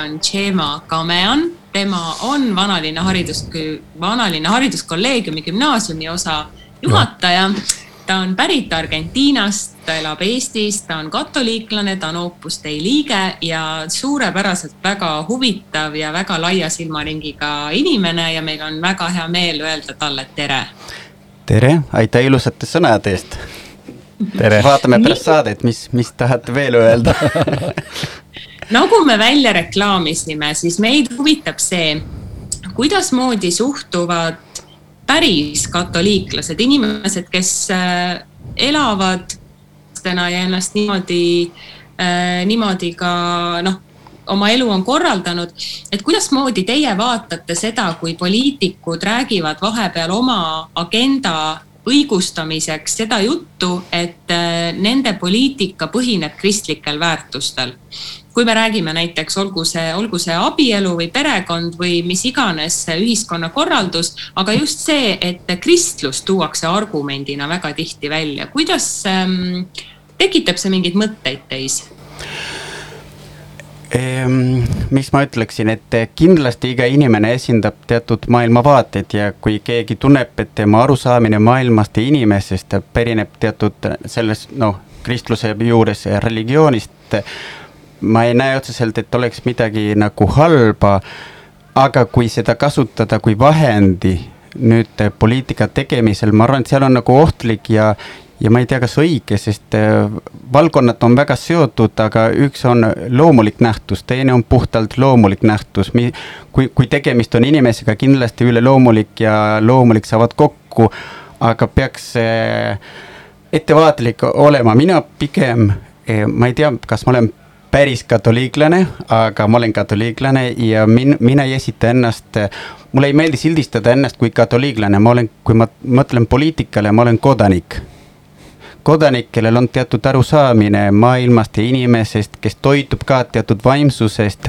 on Tšema Kamean. tema on vanalinna haridus, vanalinna hariduskolleegiumi gümnaasiumi osa juhataja. ta on pärit Argentiinast, ta elab Eestis, ta on katoliiklane, ta on Opus Dei liige ja suurepäraselt väga huvitav ja väga laia silmaringiga inimene ja meil on väga hea meel öelda talle tere. tere, aitäh ilusate sõnade eest vaatame pärast saadet, mis, mis tahate veel öelda nagu me välja reklaamisime, siis meid huvitab see, kuidasmoodi suhtuvad päris katoliiklased, inimesed, kes äh, elavad ja ennast niimoodi, äh, niimoodi ka noh, oma elu on korraldanud, et kuidasmoodi teie vaatate seda, kui poliitikud räägivad vahepeal oma agenda õigustamiseks seda juttu, et äh, nende poliitika põhineb kristlikel väärtustel. kui me räägime näiteks, olgu see, olgu see abielu või perekond või mis iganes ühiskonnakorraldus, aga just see, et kristlus tuuakse argumendina väga tihti välja, kuidas ähm, tekitab see mingeid mõtteid teis? Ehm, mis ma ütleksin, et kindlasti iga inimene esindab teatud maailmavaateid ja kui keegi tunneb, et tema arusaamine maailmast ja inimesest pärineb teatud sellest noh, kristluse juures religioonist, ma ei näe otseselt, et oleks midagi nagu halba, aga kui seda kasutada kui vahendi nüüd poliitika tegemisel, ma arvan, et seal on nagu ohtlik ja, ja ma ei tea, kas õige, sest äh, valdkonnad on väga seotud, aga üks on loomulik nähtus, teine on puhtalt loomulik nähtus. kui, kui tegemist on inimesega, kindlasti üleloomulik ja loomulik saavad kokku, aga peaks äh, ettevaatlik olema, mina pigem, äh, ma ei tea, kas ma olen päris katoliiklane, aga ma olen katoliiklane ja min-, mina ei esita ennast, mulle ei meeldi sildistada ennast kui katoliiklane, ma olen, kui ma mõtlen poliitikale, ma olen kodanik kodanik, kellel on teatud arusaamine maailmast ja inimesest, kes toitub ka teatud vaimsusest,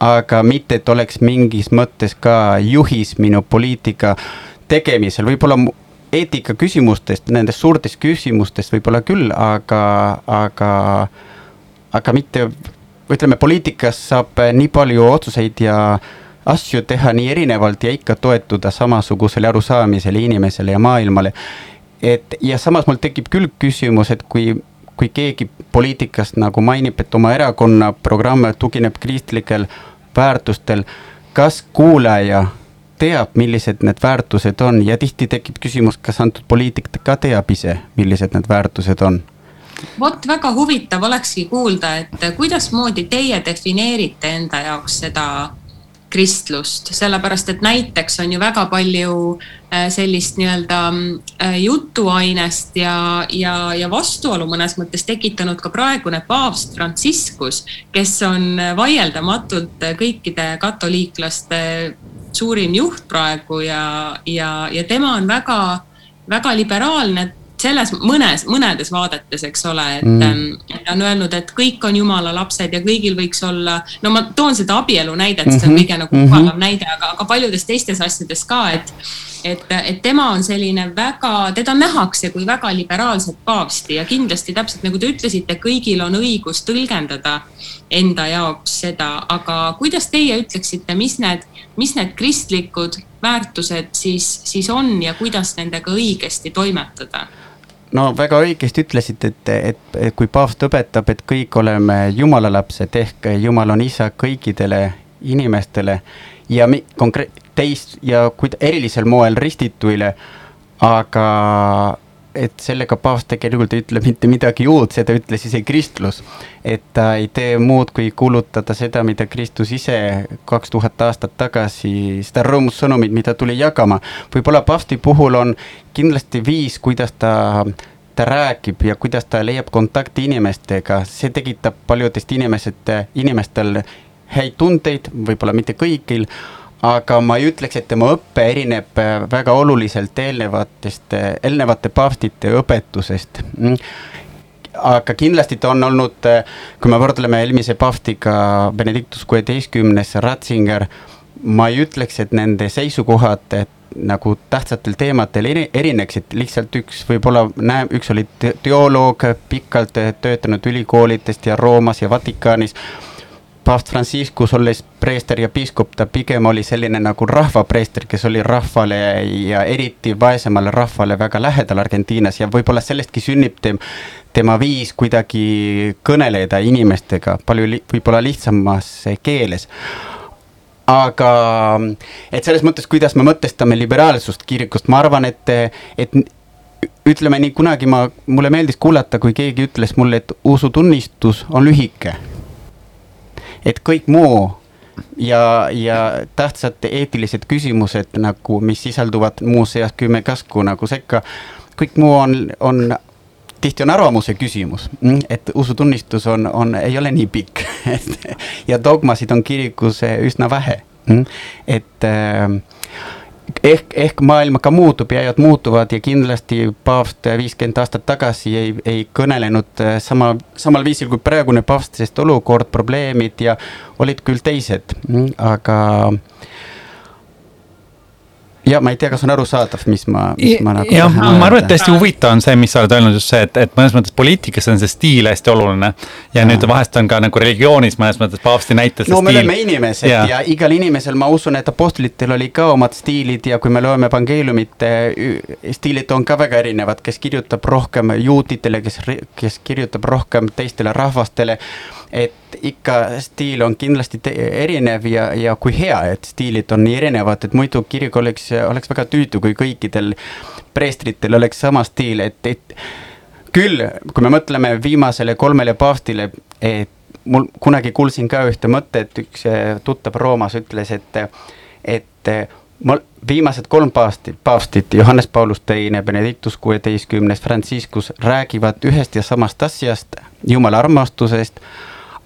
aga mitte, et oleks mingis mõttes ka juhis minu poliitika tegemisel, võib-olla eetika küsimustest, nendest suurtest küsimustest võib-olla küll, aga, aga, aga mitte, ütleme, poliitikas saab nii palju otsuseid ja asju teha nii erinevalt ja ikka toetuda samasugusele arusaamisele inimesele ja maailmale et ja samas mul tekib küll küsimus, et kui, kui keegi poliitikast nagu mainib, et oma erakonna programm tugineb kristlikel väärtustel, kas kuulaja teab, millised need väärtused on? Ja tihti tekib küsimus, kas antud poliitik ka teab ise, millised need väärtused on. Vot väga huvitav olekski kuulda, et kuidasmoodi teie defineerite enda jaoks seda kristlust, sellepärast et näiteks on ju väga palju äh, sellist nii-öelda äh, jutuainest ja, ja, ja vastuolu mõnes mõttes tekitanud ka praegune paavst Franciscus, kes on vaieldamatult kõikide katoliiklaste suurim juht praegu ja, ja, ja tema on väga, väga liberaalne selles mõnes, mõnedes vaadetes, eks ole, et mm. ta on öelnud, et kõik on jumala lapsed ja kõigil võiks olla, no ma toon seda abielu näidet mm, -hmm. see on mhm. kõige nagu kuvavam mm -hmm. näide, aga, aga paljudes teistes asjades ka, et et, et tema on selline väga, teda nähakse kui väga liberaalset paavsti ja kindlasti täpselt nagu te ütlesite, kõigil on õigus tõlgendada enda jaoks seda, aga kuidas teie ütleksite, mis need, mis need kristlikud väärtused siis, siis on ja kuidas nendega õigesti toimetada? No väga õigesti ütlesite, et, et, et kui paavst õpetab, et kõik oleme jumala lapsed ehk jumal on isa kõikidele inimestele ja konkre-, teist ja kui erilisel moel ristituile, aga et sellega paavst tegelikult ei ütle mitte midagi uut, seda ütles isegi kristlus. et ta ei tee muud, kui kuulutada seda, mida Kristus ise kaks tuhat aastat tagasi, seda rõõmussõnumit, mida tuli jagama. võib-olla paavsti puhul on kindlasti viis, kuidas ta ta räägib ja kuidas ta leiab kontakti inimestega, see tekitab paljudest inimesed, inimestel häid tundeid, võib-olla mitte kõigil aga ma ei ütleks, et tema õpe erineb äh, väga oluliselt eelnevatest, äh, eelnevate paavstite õpetusest. Mm. aga kindlasti ta on olnud, äh, kui me võrdleme eelmise paavstiga Benedictus kuueteistkümnes, Ratzinger, ma ei ütleks, et nende seisukohad nagu tähtsatel teemadel erineksid, lihtsalt üks võib-olla näe, üks oli teoloog, pikalt töötanud ülikoolidest ja Roomas ja Vatikaanis paavst Franciscus, olles preester ja piiskop, ta pigem oli selline nagu rahvapreester, kes oli rahvale ja eriti vaesemale rahvale väga lähedal Argentiinas ja võib-olla sellestki sünnib tem, tema viis kuidagi kõneleda inimestega palju li, võib-olla lihtsamas keeles. Aga et selles mõttes, kuidas me mõtestame liberaalsust kirikust, ma arvan, et, et ütleme nii, kunagi ma, mulle meeldis kuulata, kui keegi ütles mulle, et usutunnistus on lühike et kõik muu ja, ja tähtsad eetilised küsimused nagu, mis sisalduvad muuseas kümme käsku nagu sekka, kõik muu on, on tihti on arvamuse küsimus, et usutunnistus on, on, ei ole nii pikk. Ja dogmasid on kirikus üsna vähe, et äh, ehk, ehk maailm ka muutub ja ajad muutuvad ja kindlasti paavst viiskümmend aastat tagasi ei, ei kõnelenud äh, sama, samal viisil kui praegune paavst, sest olukord, probleemid ja olid küll teised, aga ja ma ei tea, kas on arusaadav, mis ma, mis ma nagu. jah, ma arvan, et hästi huvitav on see, mis sa oled öelnud just see, et, et mõnes mõttes poliitikas on see stiil hästi oluline. ja nüüd vahest on ka nagu religioonis mõnes mõttes paavsti näitel see no, stiil. no me oleme inimesed ja. ja igal inimesel, ma usun, et apostlitele oli ka omad stiilid ja kui me loeme evangeeliumite, stiilid on ka väga erinevad, kes kirjutab rohkem juutidele, kes, kes kirjutab rohkem teistele rahvastele et ikka stiil on kindlasti erinev ja, ja kui hea, et stiilid on nii erinevad, et muidu kirik oleks, oleks väga tüütu, kui kõikidel preestritel oleks sama stiil, et, et küll, kui me mõtleme viimasele kolmele paavstile, et mul kunagi kuulsin ka ühte mõtet, üks eh, tuttav Roomas ütles, et, et mul viimased kolm paavsti, paavstit, Johannes Paulus teine, Benedictus kuueteistkümnes, Franciscus räägivad ühest ja samast asjast, jumala armastusest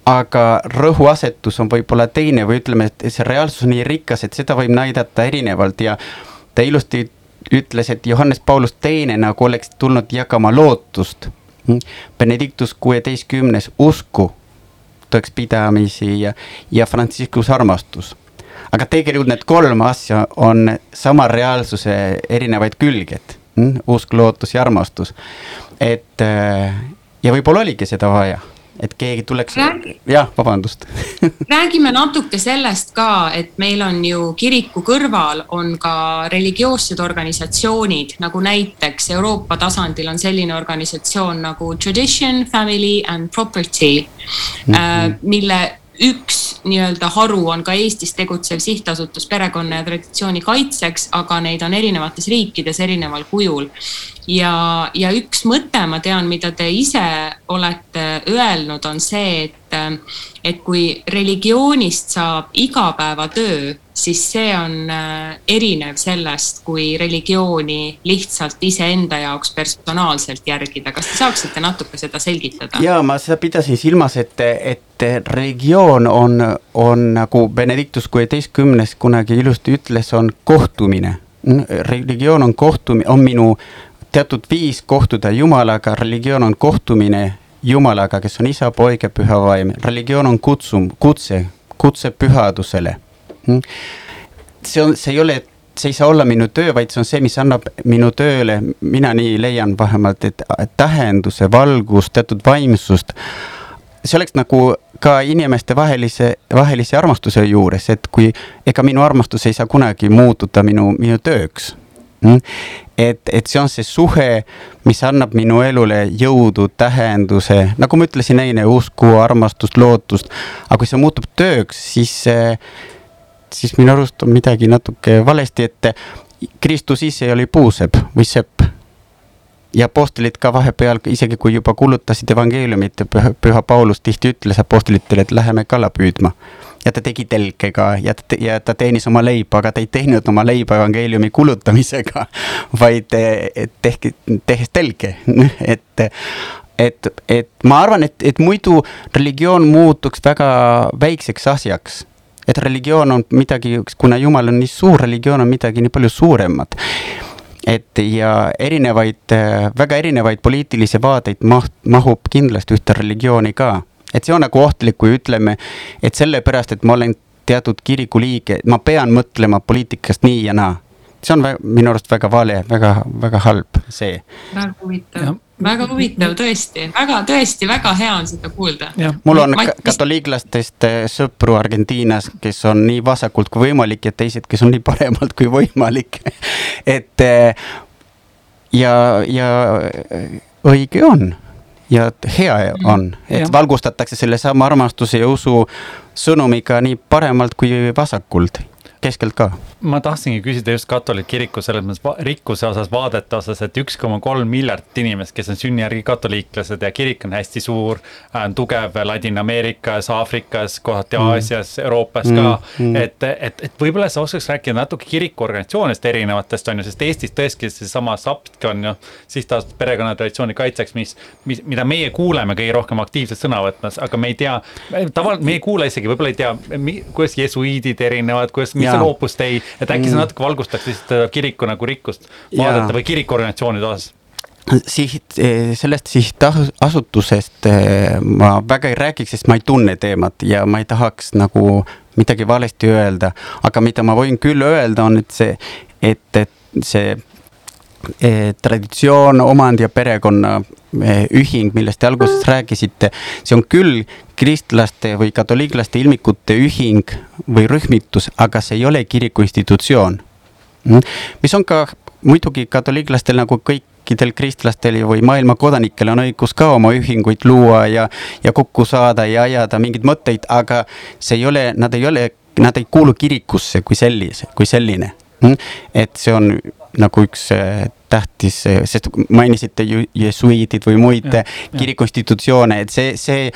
aga rõhuasetus on võib-olla teine või ütleme, et see reaalsus on nii rikas, et seda võib näidata erinevalt ja ta ilusti ütles, et Johannes Paulus teine nagu oleks tulnud jagama lootust. Benedictus kuueteistkümnes usku, tõekspidamisi ja, ja Franciscus armastus. aga tegelikult need kolm asja on sama reaalsuse erinevaid külged, usk, lootus ja armastus. et ja võib-olla oligi seda vaja et keegi tuleks Räägi..., jah, vabandust räägime natuke sellest ka, et meil on ju kiriku kõrval on ka religioossed organisatsioonid, nagu näiteks Euroopa tasandil on selline organisatsioon nagu Tradition, Family and Property mm, -hmm. mille üks nii-öelda haru on ka Eestis tegutsev sihtasutus perekonna ja traditsiooni kaitseks, aga neid on erinevates riikides erineval kujul. Ja, ja üks mõte, ma tean, mida te ise olete öelnud, on see, et, et kui religioonist saab igapäevatöö, siis see on äh, erinev sellest, kui religiooni lihtsalt iseenda jaoks personaalselt järgida. kas te saaksite natuke seda selgitada? ja ma seda pidasin silmas, et, et religioon on, on nagu Benedictus kuueteistkümnes kunagi ilusti ütles, on kohtumine religioon on kohtum-, on minu teatud viis kohtuda Jumalaga, religioon on kohtumine Jumalaga, kes on isa, poeg ja püha vaim, religioon on kutsum, kutse, kutse pühadusele. Hmm? see on, see ei ole, see ei saa olla minu töö, vaid see on see, mis annab minu tööle, mina nii leian vähemalt, et tähenduse, valgust, teatud vaimsust. see oleks nagu ka inimeste vahelise, armastuse juures, et kui ega minu armastus ei saa kunagi muutuda minu, minu tööks? Et, et see on see suhe, mis annab minu elule jõudu, tähenduse, nagu ma ütlesin enne, usku, armastust, lootust. aga kui see muutub tööks, siis, siis minu arust on midagi natuke valesti, et Kristus ise oli puusepp või sepp. ja apostlid ka vahepeal, isegi kui juba kuulutasid evangeeliumit, püha Paulus tihti ütles apostlitele, et läheme kala püüdma ja ta tegi telke ka ja ta, ja ta teenis oma leiba, aga ta ei teeninud oma leiba evangeeliumi kulutamisega, vaid tehke, tehes telke, et et, et ma arvan, et, et muidu religioon muutuks väga väikseks asjaks. et religioon on midagi, kuna Jumal on nii suur, religioon on midagi nii palju suuremat. et ja erinevaid, väga erinevaid poliitilisi vaateid maht-, mahub kindlasti ühte religiooni ka et see on nagu ohtlik, kui ütleme, et sellepärast, et ma olen teatud kiriku liige, ma pean mõtlema poliitikast nii ja naa. see on vä- minu arust väga vale, väga, väga halb see. väga huvitav, väga huvitav tõesti, väga tõesti väga hea on seda kuulda. mul on ma, katoliiklastest äh, sõpru Argentiinas, kes on nii vasakult kui võimalik ja teised, kes on nii paremalt kui võimalik et äh, ja, ja äh, õige on ja hea on, et ja. valgustatakse sellesama armastuse ja usu sõnumiga nii paremalt kui vasakult keskelt ka. ma tahtsingi küsida just katoliik kiriku selles mõttes rikkuse osas, vaadete osas, et üks koma kolm miljardit inimest, kes on sünnijärgi katoliiklased ja kirik on hästi suur, on tugev Ladina-Ameerikas, Aafrikas, kohati mm. Aasias, Euroopas mm. ka mm.. et, et, et võib-olla sa oskaks rääkida natuke kirikuorganisatsioonidest erinevatest on ju, sest Eestis tõesti seesama SAPTK on ju sihtasutus perekonnatraditsiooni kaitseks, mis, mis, mida meie kuuleme kõige rohkem aktiivselt sõna võtmas, aga me ei tea, tavaliselt me ei kuule isegi, võib-olla ei tea, kuidas jesuiidid erinevad, kuidas mis on Opus Dei, et äkki sa mm. natuke valgustaks lihtsalt kiriku nagu rikkust vaadata või kirikuorganisatsioonide osas? siht, eh, sellest sihtasutusest eh, ma väga ei räägiks, sest ma ei tunne teemat ja ma ei tahaks nagu midagi valesti öelda, aga mida ma võin küll öelda, on, et see, et, et see traditsioon, omand ja perekonna eh, ühing, millest te alguses rääkisite, see on küll kristlaste või katoliiklaste ilmikute ühing või rühmitus, aga see ei ole kiriku institutsioon. Mm. mis on ka muidugi katoliiklastel nagu kõikidel kristlastel või maailma kodanikel on õigus ka oma ühinguid luua ja, ja kokku saada ja ajada mingeid mõtteid, aga see ei ole, nad ei ole, nad ei kuulu kirikusse kui sellise, kui selline mm.. et see on nagu üks äh, tähtis, sest mainisite ju jesuiidid või muid kirikuinstitutsioone, et see, see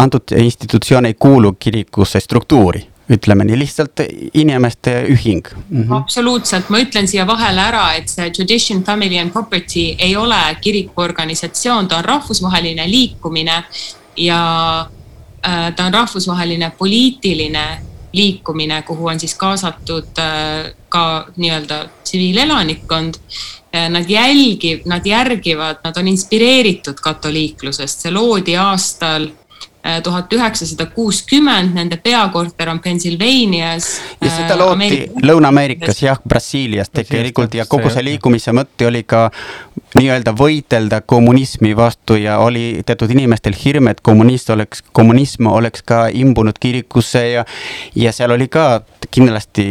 antud institutsioon ei kuulu kirikusse struktuuri ütleme nii, lihtsalt inimeste ühing mm. -hmm. absoluutselt, ma ütlen siia vahele ära, et see Tradition, Family and Property ei ole kirikuorganisatsioon, ta on rahvusvaheline liikumine ja äh, ta on rahvusvaheline poliitiline liikumine, kuhu on siis kaasatud äh, ka nii-öelda tsiviilelanikkond. Äh, nad jälgib, nad järgivad, nad on inspireeritud katoliiklusest, see loodi aastal tuhat üheksasada kuuskümmend, nende peakorter on Pennsylvanias. ja seda äh, loodi Lõuna-Ameerikas jah, Brasiilias tegelikult ja kogu see liikumise mõte oli ka nii-öelda võidelda kommunismi vastu ja oli teatud inimestel hirm, et kommunist oleks, kommunism oleks ka imbunud kirikusse ja, ja seal oli ka kindlasti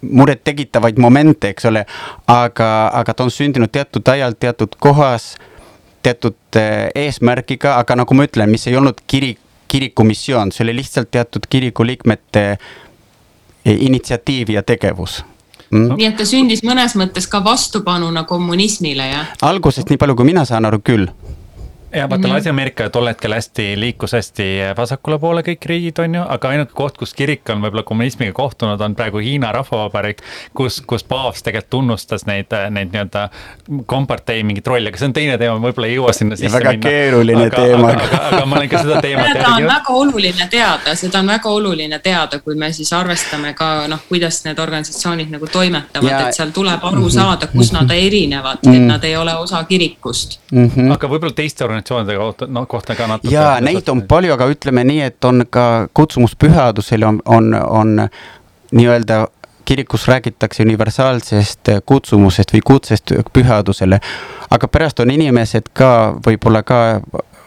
murettekitavaid momente, eks ole, aga, aga ta on sündinud teatud ajal, teatud kohas teatud eh, eesmärgiga, aga nagu ma ütlen, mis ei olnud kirik, kiriku missioon, see oli lihtsalt teatud kiriku liikmete eh, initsiatiiv ja tegevus. Mm.. nii et ta sündis mõnes mõttes ka vastupanuna kommunismile, jah? algusest, nii palju kui mina saan aru, küll ja vaata mm -hmm. Ladina-Ameerika tol hetkel hästi liikus hästi vasakule poole kõik riigid, on ju, aga ainuke koht, kus kirik on võib-olla kommunismiga kohtunud, on praegu Hiina Rahvavabariik. kus, kus paavst tegelikult tunnustas neid, neid nii-öelda kompartei mingit rolli, aga see on teine teema, võib-olla ei jõua sinna sisse väga minna. keeruline aga, teema. aga, aga, aga ma olen ka seda teemat. seda on väga oluline teada, seda on väga oluline teada, kui me siis arvestame ka noh, kuidas need organisatsioonid nagu toimetavad, et seal tuleb aru mhm. saada, kus nad erinevad mm, -hmm. et nad ei ole osa kirikust mm. -hmm. aga võib-olla teiste organisatsioonide organisatsioonide kohta, no kohta ka natuke. ja neid on palju, aga ütleme nii, et on ka kutsumus pühadusele on, on, on nii-öelda kirikus räägitakse universaalsest kutsumusest või kutsest pühadusele. aga pärast on inimesed ka võib-olla ka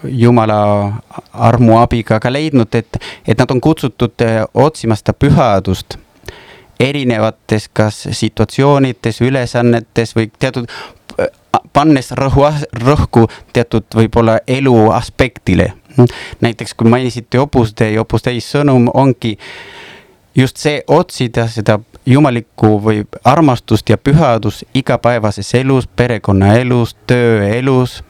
jumala armu abiga ka leidnud, et, et nad on kutsutud otsima seda pühadust erinevates kas situatsioonides, ülesannetes või teatud pannes rõhu, rõhku teatud võib-olla elu aspektile. näiteks kui mainisite Opus Dei, Opus Dei sõnum ongi just see otsida seda jumalikku või armastust ja pühadust igapäevases elus, perekonnaelus, tööelus.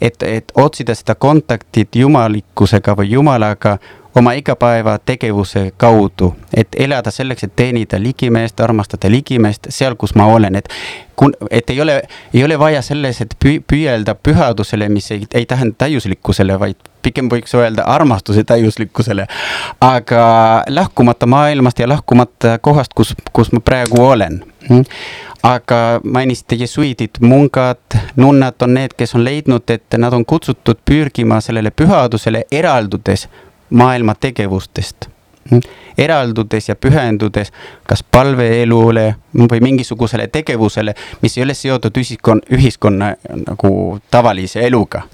et, et otsida seda kontaktit jumalikkusega või jumalaga oma igapäevategevuse kaudu, et elada selleks, et teenida ligimeest, armastada ligimeest seal, kus ma olen, et kun-, et ei ole, ei ole vaja selles, et püü-, püüelda pühadusele, mis ei, ei tähenda täiuslikkusele, vaid pigem võiks öelda armastuse täiuslikkusele. aga lahkumata maailmast ja lahkumata kohast, kus, kus ma praegu olen aga mainisite jesuiidid, mungad, nunnad on need, kes on leidnud, et nad on kutsutud pürgima sellele pühadusele eraldudes maailma tegevustest eraldudes ja pühendudes kas palveelule või mingisugusele tegevusele, mis ei ole seotud ühiskonna, ühiskonna nagu tavalise eluga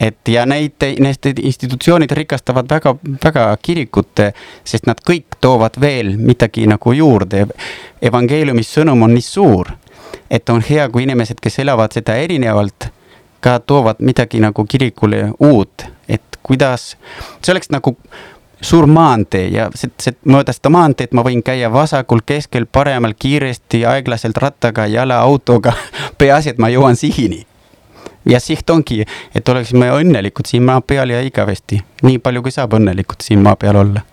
et ja neid, need institutsioonid rikastavad väga, väga kirikut, sest nad kõik toovad veel midagi nagu juurde. evangeeliumi sõnum on nii suur, et on hea, kui inimesed, kes elavad seda erinevalt, ka toovad midagi nagu kirikule uut, et kuidas, see oleks nagu suur maantee ja see, see, mööda seda maanteed ma võin käia vasakul, keskel, paremal, kiiresti, aeglaselt rattaga, jala, autoga peaasi, et ma jõuan sihini. Ja siht ongi, et oleksime õnnelikud siin maa peal ja igavesti, nii palju kui saab õnnelikud siin maa peal olla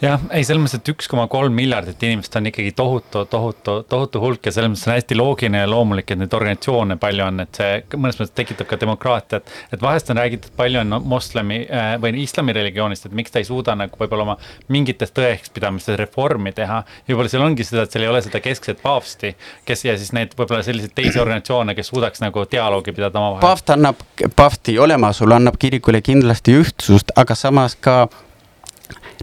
jah, ei selles mõttes, et üks koma kolm miljardit inimest on ikkagi tohutu, tohutu, tohutu hulk ja selles mõttes on hästi loogiline ja loomulik, et neid organisatsioone palju on, et see mõnes mõttes tekitab ka demokraatiat. et vahest on räägitud, palju on moslemi äh, või islami religioonist, et miks ta ei suuda nagu võib-olla oma mingites tõekspidamistes reformi teha. võib-olla seal ongi seda, et seal ei ole seda keskset paavsti, kes ja siis neid võib-olla selliseid teisi organisatsioone, kes suudaks nagu dialoogi pidada omavahel. paavst annab, paavsti olemasolu annab kirikule kindlasti ühtsust, aga samas ka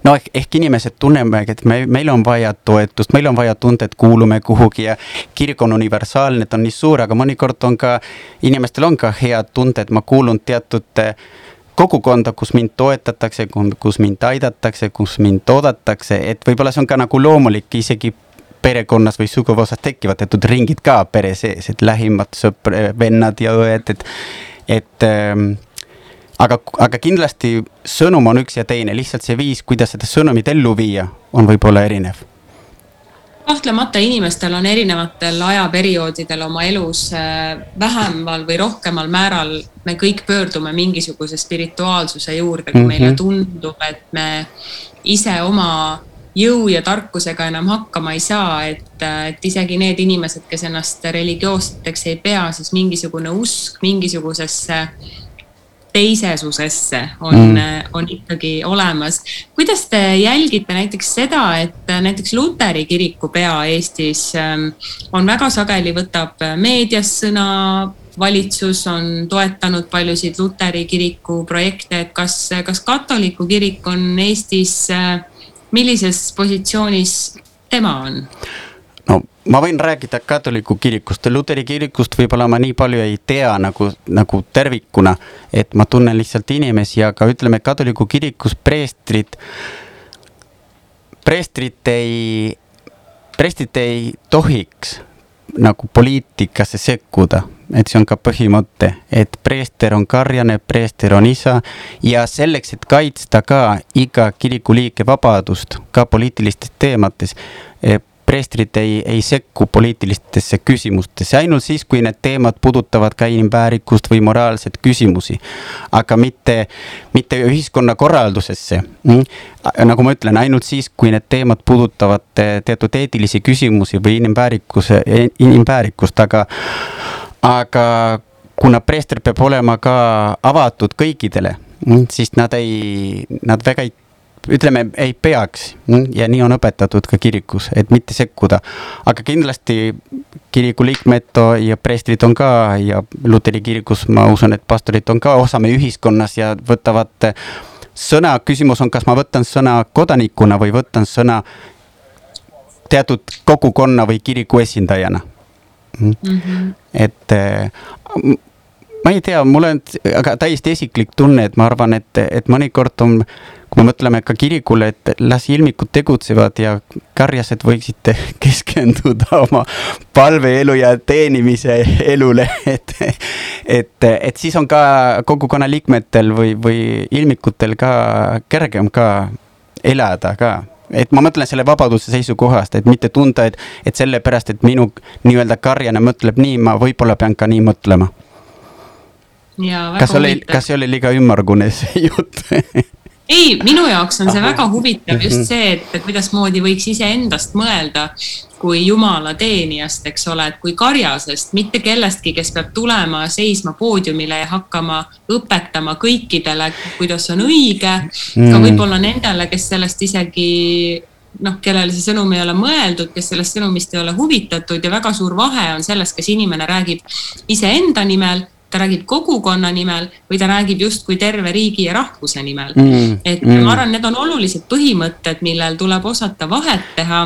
no ehk, ehk inimesed tunneme, et me, meil on vaja toetust, meil on vaja tunda, et kuulume kuhugi ja kirik on universaalne, ta on nii suur, aga mõnikord on ka, inimestel on ka hea tunda, et ma kuulun teatud eh, kogukonda, kus mind toetatakse, kus mind aidatakse, kus mind oodatakse, et võib-olla see on ka nagu loomulik isegi perekonnas või suguvõsas tekivad teatud ringid ka pere sees, et lähimad sõpr, vennad ja õed, et, et ähm, aga, aga kindlasti sõnum on üks ja teine, lihtsalt see viis, kuidas seda sõnumit ellu viia, on võib-olla erinev kahtlemata inimestel on erinevatel ajaperioodidel oma elus äh, vähemal või rohkemal määral, me kõik pöördume mingisuguse spirituaalsuse juurde, kui mm -hmm. meile tundub, et me ise oma jõu ja tarkusega enam hakkama ei saa, et, et isegi need inimesed, kes ennast religioosseteks ei pea, siis mingisugune usk mingisugusesse äh, teisesusesse on mm., on ikkagi olemas. kuidas te jälgite näiteks seda, et näiteks luteri kiriku pea Eestis ähm, on väga sageli, võtab meedias sõna, valitsus on toetanud paljusid luteri kiriku projekte, et kas, kas katoliku kirik on Eestis, äh, millises positsioonis tema on? No ma võin rääkida katoliku kirikust, luteri kirikust võib-olla ma nii palju ei tea nagu, nagu tervikuna, et ma tunnen lihtsalt inimesi, aga ütleme, katoliku kirikus preestrid, preestrid ei, preestrid ei tohiks nagu poliitikasse sekkuda, et see on ka põhimõte, et preester on karjane, preester on isa ja selleks, et kaitsta ka iga kiriku liike vabadust ka poliitilistes teemates preestrid ei, ei sekku poliitilistesse küsimustesse, ainult siis, kui need teemad puudutavad ka inimväärikust või moraalseid küsimusi. aga mitte, mitte ühiskonnakorraldusesse. Mm? nagu ma ütlen, ainult siis, kui need teemad puudutavad teatud eetilisi küsimusi või inimväärikuse, inimväärikust, aga, aga kuna preester peab olema ka avatud kõikidele, mm, siis nad ei, nad väga ei ütleme, ei peaks ja nii on õpetatud ka kirikus, et mitte sekkuda. aga kindlasti kiriku liikmed ja preestrid on ka ja luteri kirikus ma usun, et pastorid on ka osa meie ühiskonnas ja võtavad sõna, küsimus on, kas ma võtan sõna kodanikuna või võtan sõna teatud kogukonna või kiriku esindajana mm. -hmm. et ma ei tea, mul on aga täiesti isiklik tunne, et ma arvan, et, et mõnikord on kui me mõtleme ka kirikule, et las ilmikud tegutsevad ja karjased võiksid keskenduda oma palveelu ja teenimise elule, et, et, et siis on ka kogukonna liikmetel või, või ilmikutel ka kergem ka elada ka. Et ma mõtlen selle vabaduse seisukohast, et mitte tunda, et, et sellepärast, et minu nii-öelda karjane mõtleb nii, ma võib-olla pean ka nii mõtlema. kas oli, kas see oli liiga ümmargune see jutt ei, minu jaoks on see väga huvitav just mhm. see, et kuidasmoodi võiks iseendast mõelda kui jumala teenijast, eks ole, et kui karjasest, mitte kellestki, kes peab tulema seisma poodiumile ja hakkama õpetama kõikidele, kuidas on õige. Mm.. ka võib-olla nendele, kes sellest isegi noh, kellele see sõnum ei ole mõeldud, kes sellest sõnumist ei ole huvitatud ja väga suur vahe on selles, kas inimene räägib iseenda nimel ta räägib kogukonna nimel või ta räägib justkui terve riigi ja rahvuse nimel mm.. et mm. ma arvan, need on olulised põhimõtted, millel tuleb osata vahet teha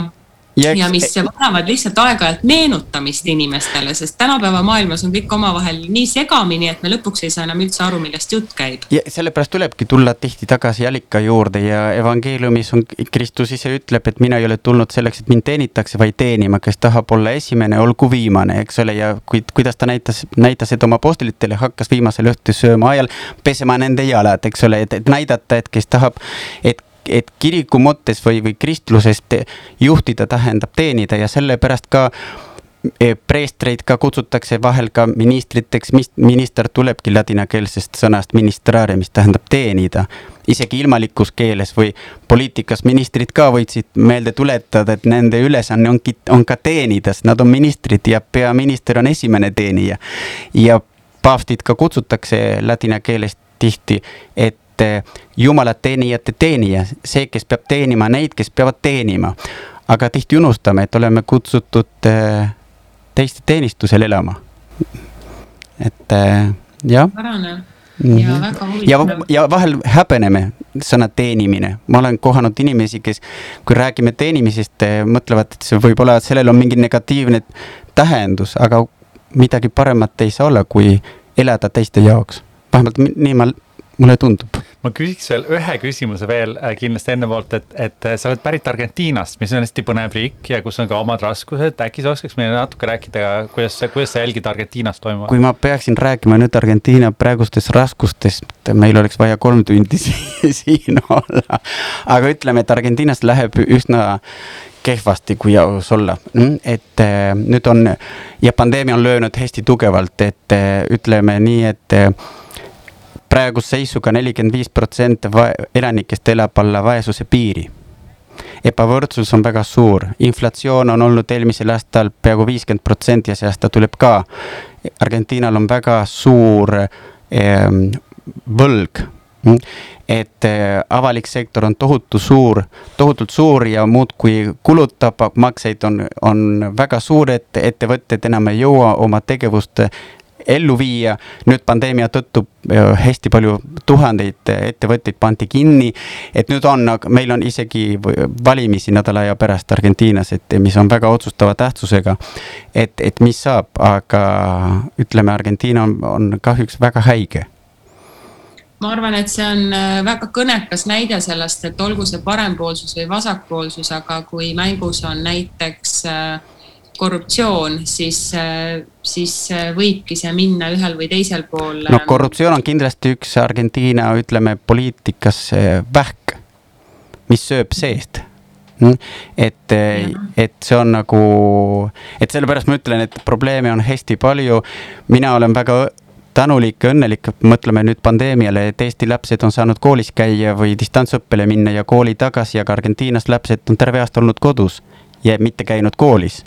ja, ja mis vajavad lihtsalt aeg-ajalt meenutamist inimestele, sest tänapäeva maailmas on kõik omavahel nii segamini, et me lõpuks ei saa enam üldse aru, millest jutt käib. ja sellepärast tulebki tulla tihti tagasi allika juurde ja evangeeliumis on, Kristus ise ütleb, et mina ei ole tulnud selleks, et mind teenitakse, vaid teenima, kes tahab olla esimene, olgu viimane, eks ole, ja kuid kuidas ta näitas, näitas, et oma apostlitele hakkas viimasel õhtul sööma ajal pesema nende jalad, eks ole, et, et näidata, et kes tahab, et et kiriku mõttes või, või kristlusest juhtida tähendab teenida ja sellepärast ka e, preestreid ka kutsutakse vahel ka ministriteks, mis minister tulebki ladinakeelsest sõnast ministrare, mis tähendab teenida. isegi ilmalikus keeles või poliitikas ministrid ka võiksid meelde tuletada, et nende ülesanne ongi, on ka teenida, sest nad on ministrid ja peaminister on esimene teenija. ja paavstid ka kutsutakse ladina keelest tihti, et jumala teenijate teenija, see, kes peab teenima neid, kes peavad teenima. aga tihti unustame, et oleme kutsutud äh, teiste teenistusel elama. et äh, jah. mhm. ja väga huvitav. ja vahel häbeneme sõna teenimine, ma olen kohanud inimesi, kes, kui räägime teenimisest, mõtlevad, et see võib-olla, et sellel on mingi negatiivne tähendus, aga midagi paremat ei saa olla, kui elada teiste jaoks. vähemalt nii ma mulle tundub. Ma küsiks veel ühe küsimuse veel äh, kindlasti enne poolt, et, et äh, sa oled pärit Argentiinast, mis on hästi põnev riik ja kus on ka omad raskused, äkki sa oskaks meile natuke rääkida, kuidas, kuidas sa jälgid Argentiinas toimuvat? kui ma peaksin rääkima nüüd Argentiina praegustest raskustest, meil oleks vaja kolm tundi siin olla. aga ütleme, et Argentiinas läheb üsna kehvasti, kui aus olla, mm, et äh, nüüd on ja pandeemia on löönud hästi tugevalt, et ütleme nii, et praeguse seisuga nelikümmend viis protsenti elanikest elab alla vaesuse piiri. ebavõrdsus on väga suur, inflatsioon on olnud eelmisel aastal peaaegu viiskümmend protsenti ja see aasta tuleb ka. Argentiinal on väga suur eh, võlg et eh, avalik sektor on tohutu suur, tohutult suur ja muudkui kulutab, makseid on, on väga suured, ettevõtted enam ei jõua oma tegevust ellu viia. nüüd pandeemia tõttu äh, hästi palju tuhandeid ettevõtteid pandi kinni. et nüüd on, meil on isegi valimisi nädala aja pärast Argentiinas, et mis on väga otsustava tähtsusega. et, et mis saab, aga ütleme, Argentiina on, on kahjuks väga häige ma arvan, et see on äh, väga kõnekas näide sellest, et olgu see parempoolsus või vasakpoolsus, aga kui mängus on näiteks äh, korruptsioon, siis, siis võibki see minna ühel või teisel pool. no korruptsioon on kindlasti üks Argentiina, ütleme, poliitikas vähk, mis sööb seest hm? et, et see on nagu, et sellepärast ma ütlen, et probleeme on hästi palju. mina olen väga tänulik ja õnnelik, mõtleme nüüd pandeemiale, et Eesti lapsed on saanud koolis käia või distantsõppele minna ja kooli tagasi, aga Argentiinas lapsed on terve aasta olnud kodus ja mitte käinud koolis.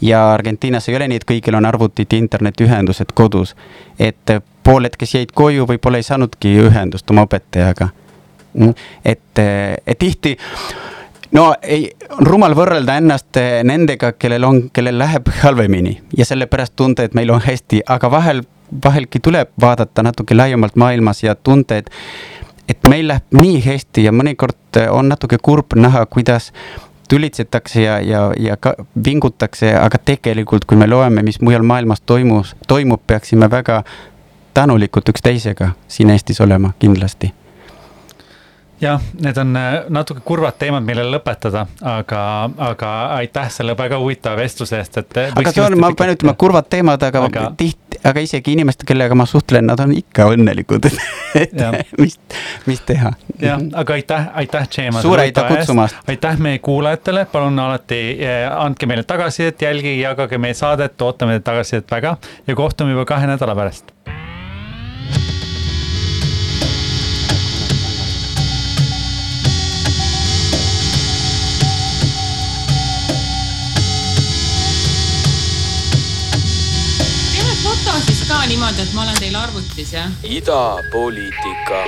Ja Argentiinas ei ole nii, et kõigil on arvutid ja internetiühendused kodus. et pooled, kes jäid koju, võib-olla ei saanudki ühendust oma õpetajaga. Mm, et, et tihti no ei, on rumal võrrelda ennast nendega, kellel on, kellel läheb halvemini ja sellepärast tunda, et meil on hästi, aga vahel, vahelgi tuleb vaadata natuke laiemalt maailmas ja tunda, et et meil läheb nii hästi ja mõnikord on natuke kurb näha, kuidas tülitsetakse ja, ja, ja ka vingutakse, aga tegelikult, kui me loeme, mis mujal maailmas toimus, toimub, peaksime väga tänulikud üksteisega siin Eestis olema kindlasti jah, need on äh, natuke kurvad teemad, millele lõpetada, aga, aga aitäh selle väga huvitava vestluse eest, et. Äh, aga see on, ma pean ütlema, kurvad teemad, aga, aga... tihti, aga isegi inimesed, kellega ma suhtlen, nad on ikka õnnelikud et mis, mis teha. jah, aga aitäh, aitäh, Džeema. suur aitäh kutsumast. aitäh meie kuulajatele, palun alati eh, andke meile tagasisidet, jälgige, jagage meie saadet, ootame tagasisidet väga ja kohtume juba kahe nädala pärast niimoodi, et ma olen teil arvutis, jah? idapoliitika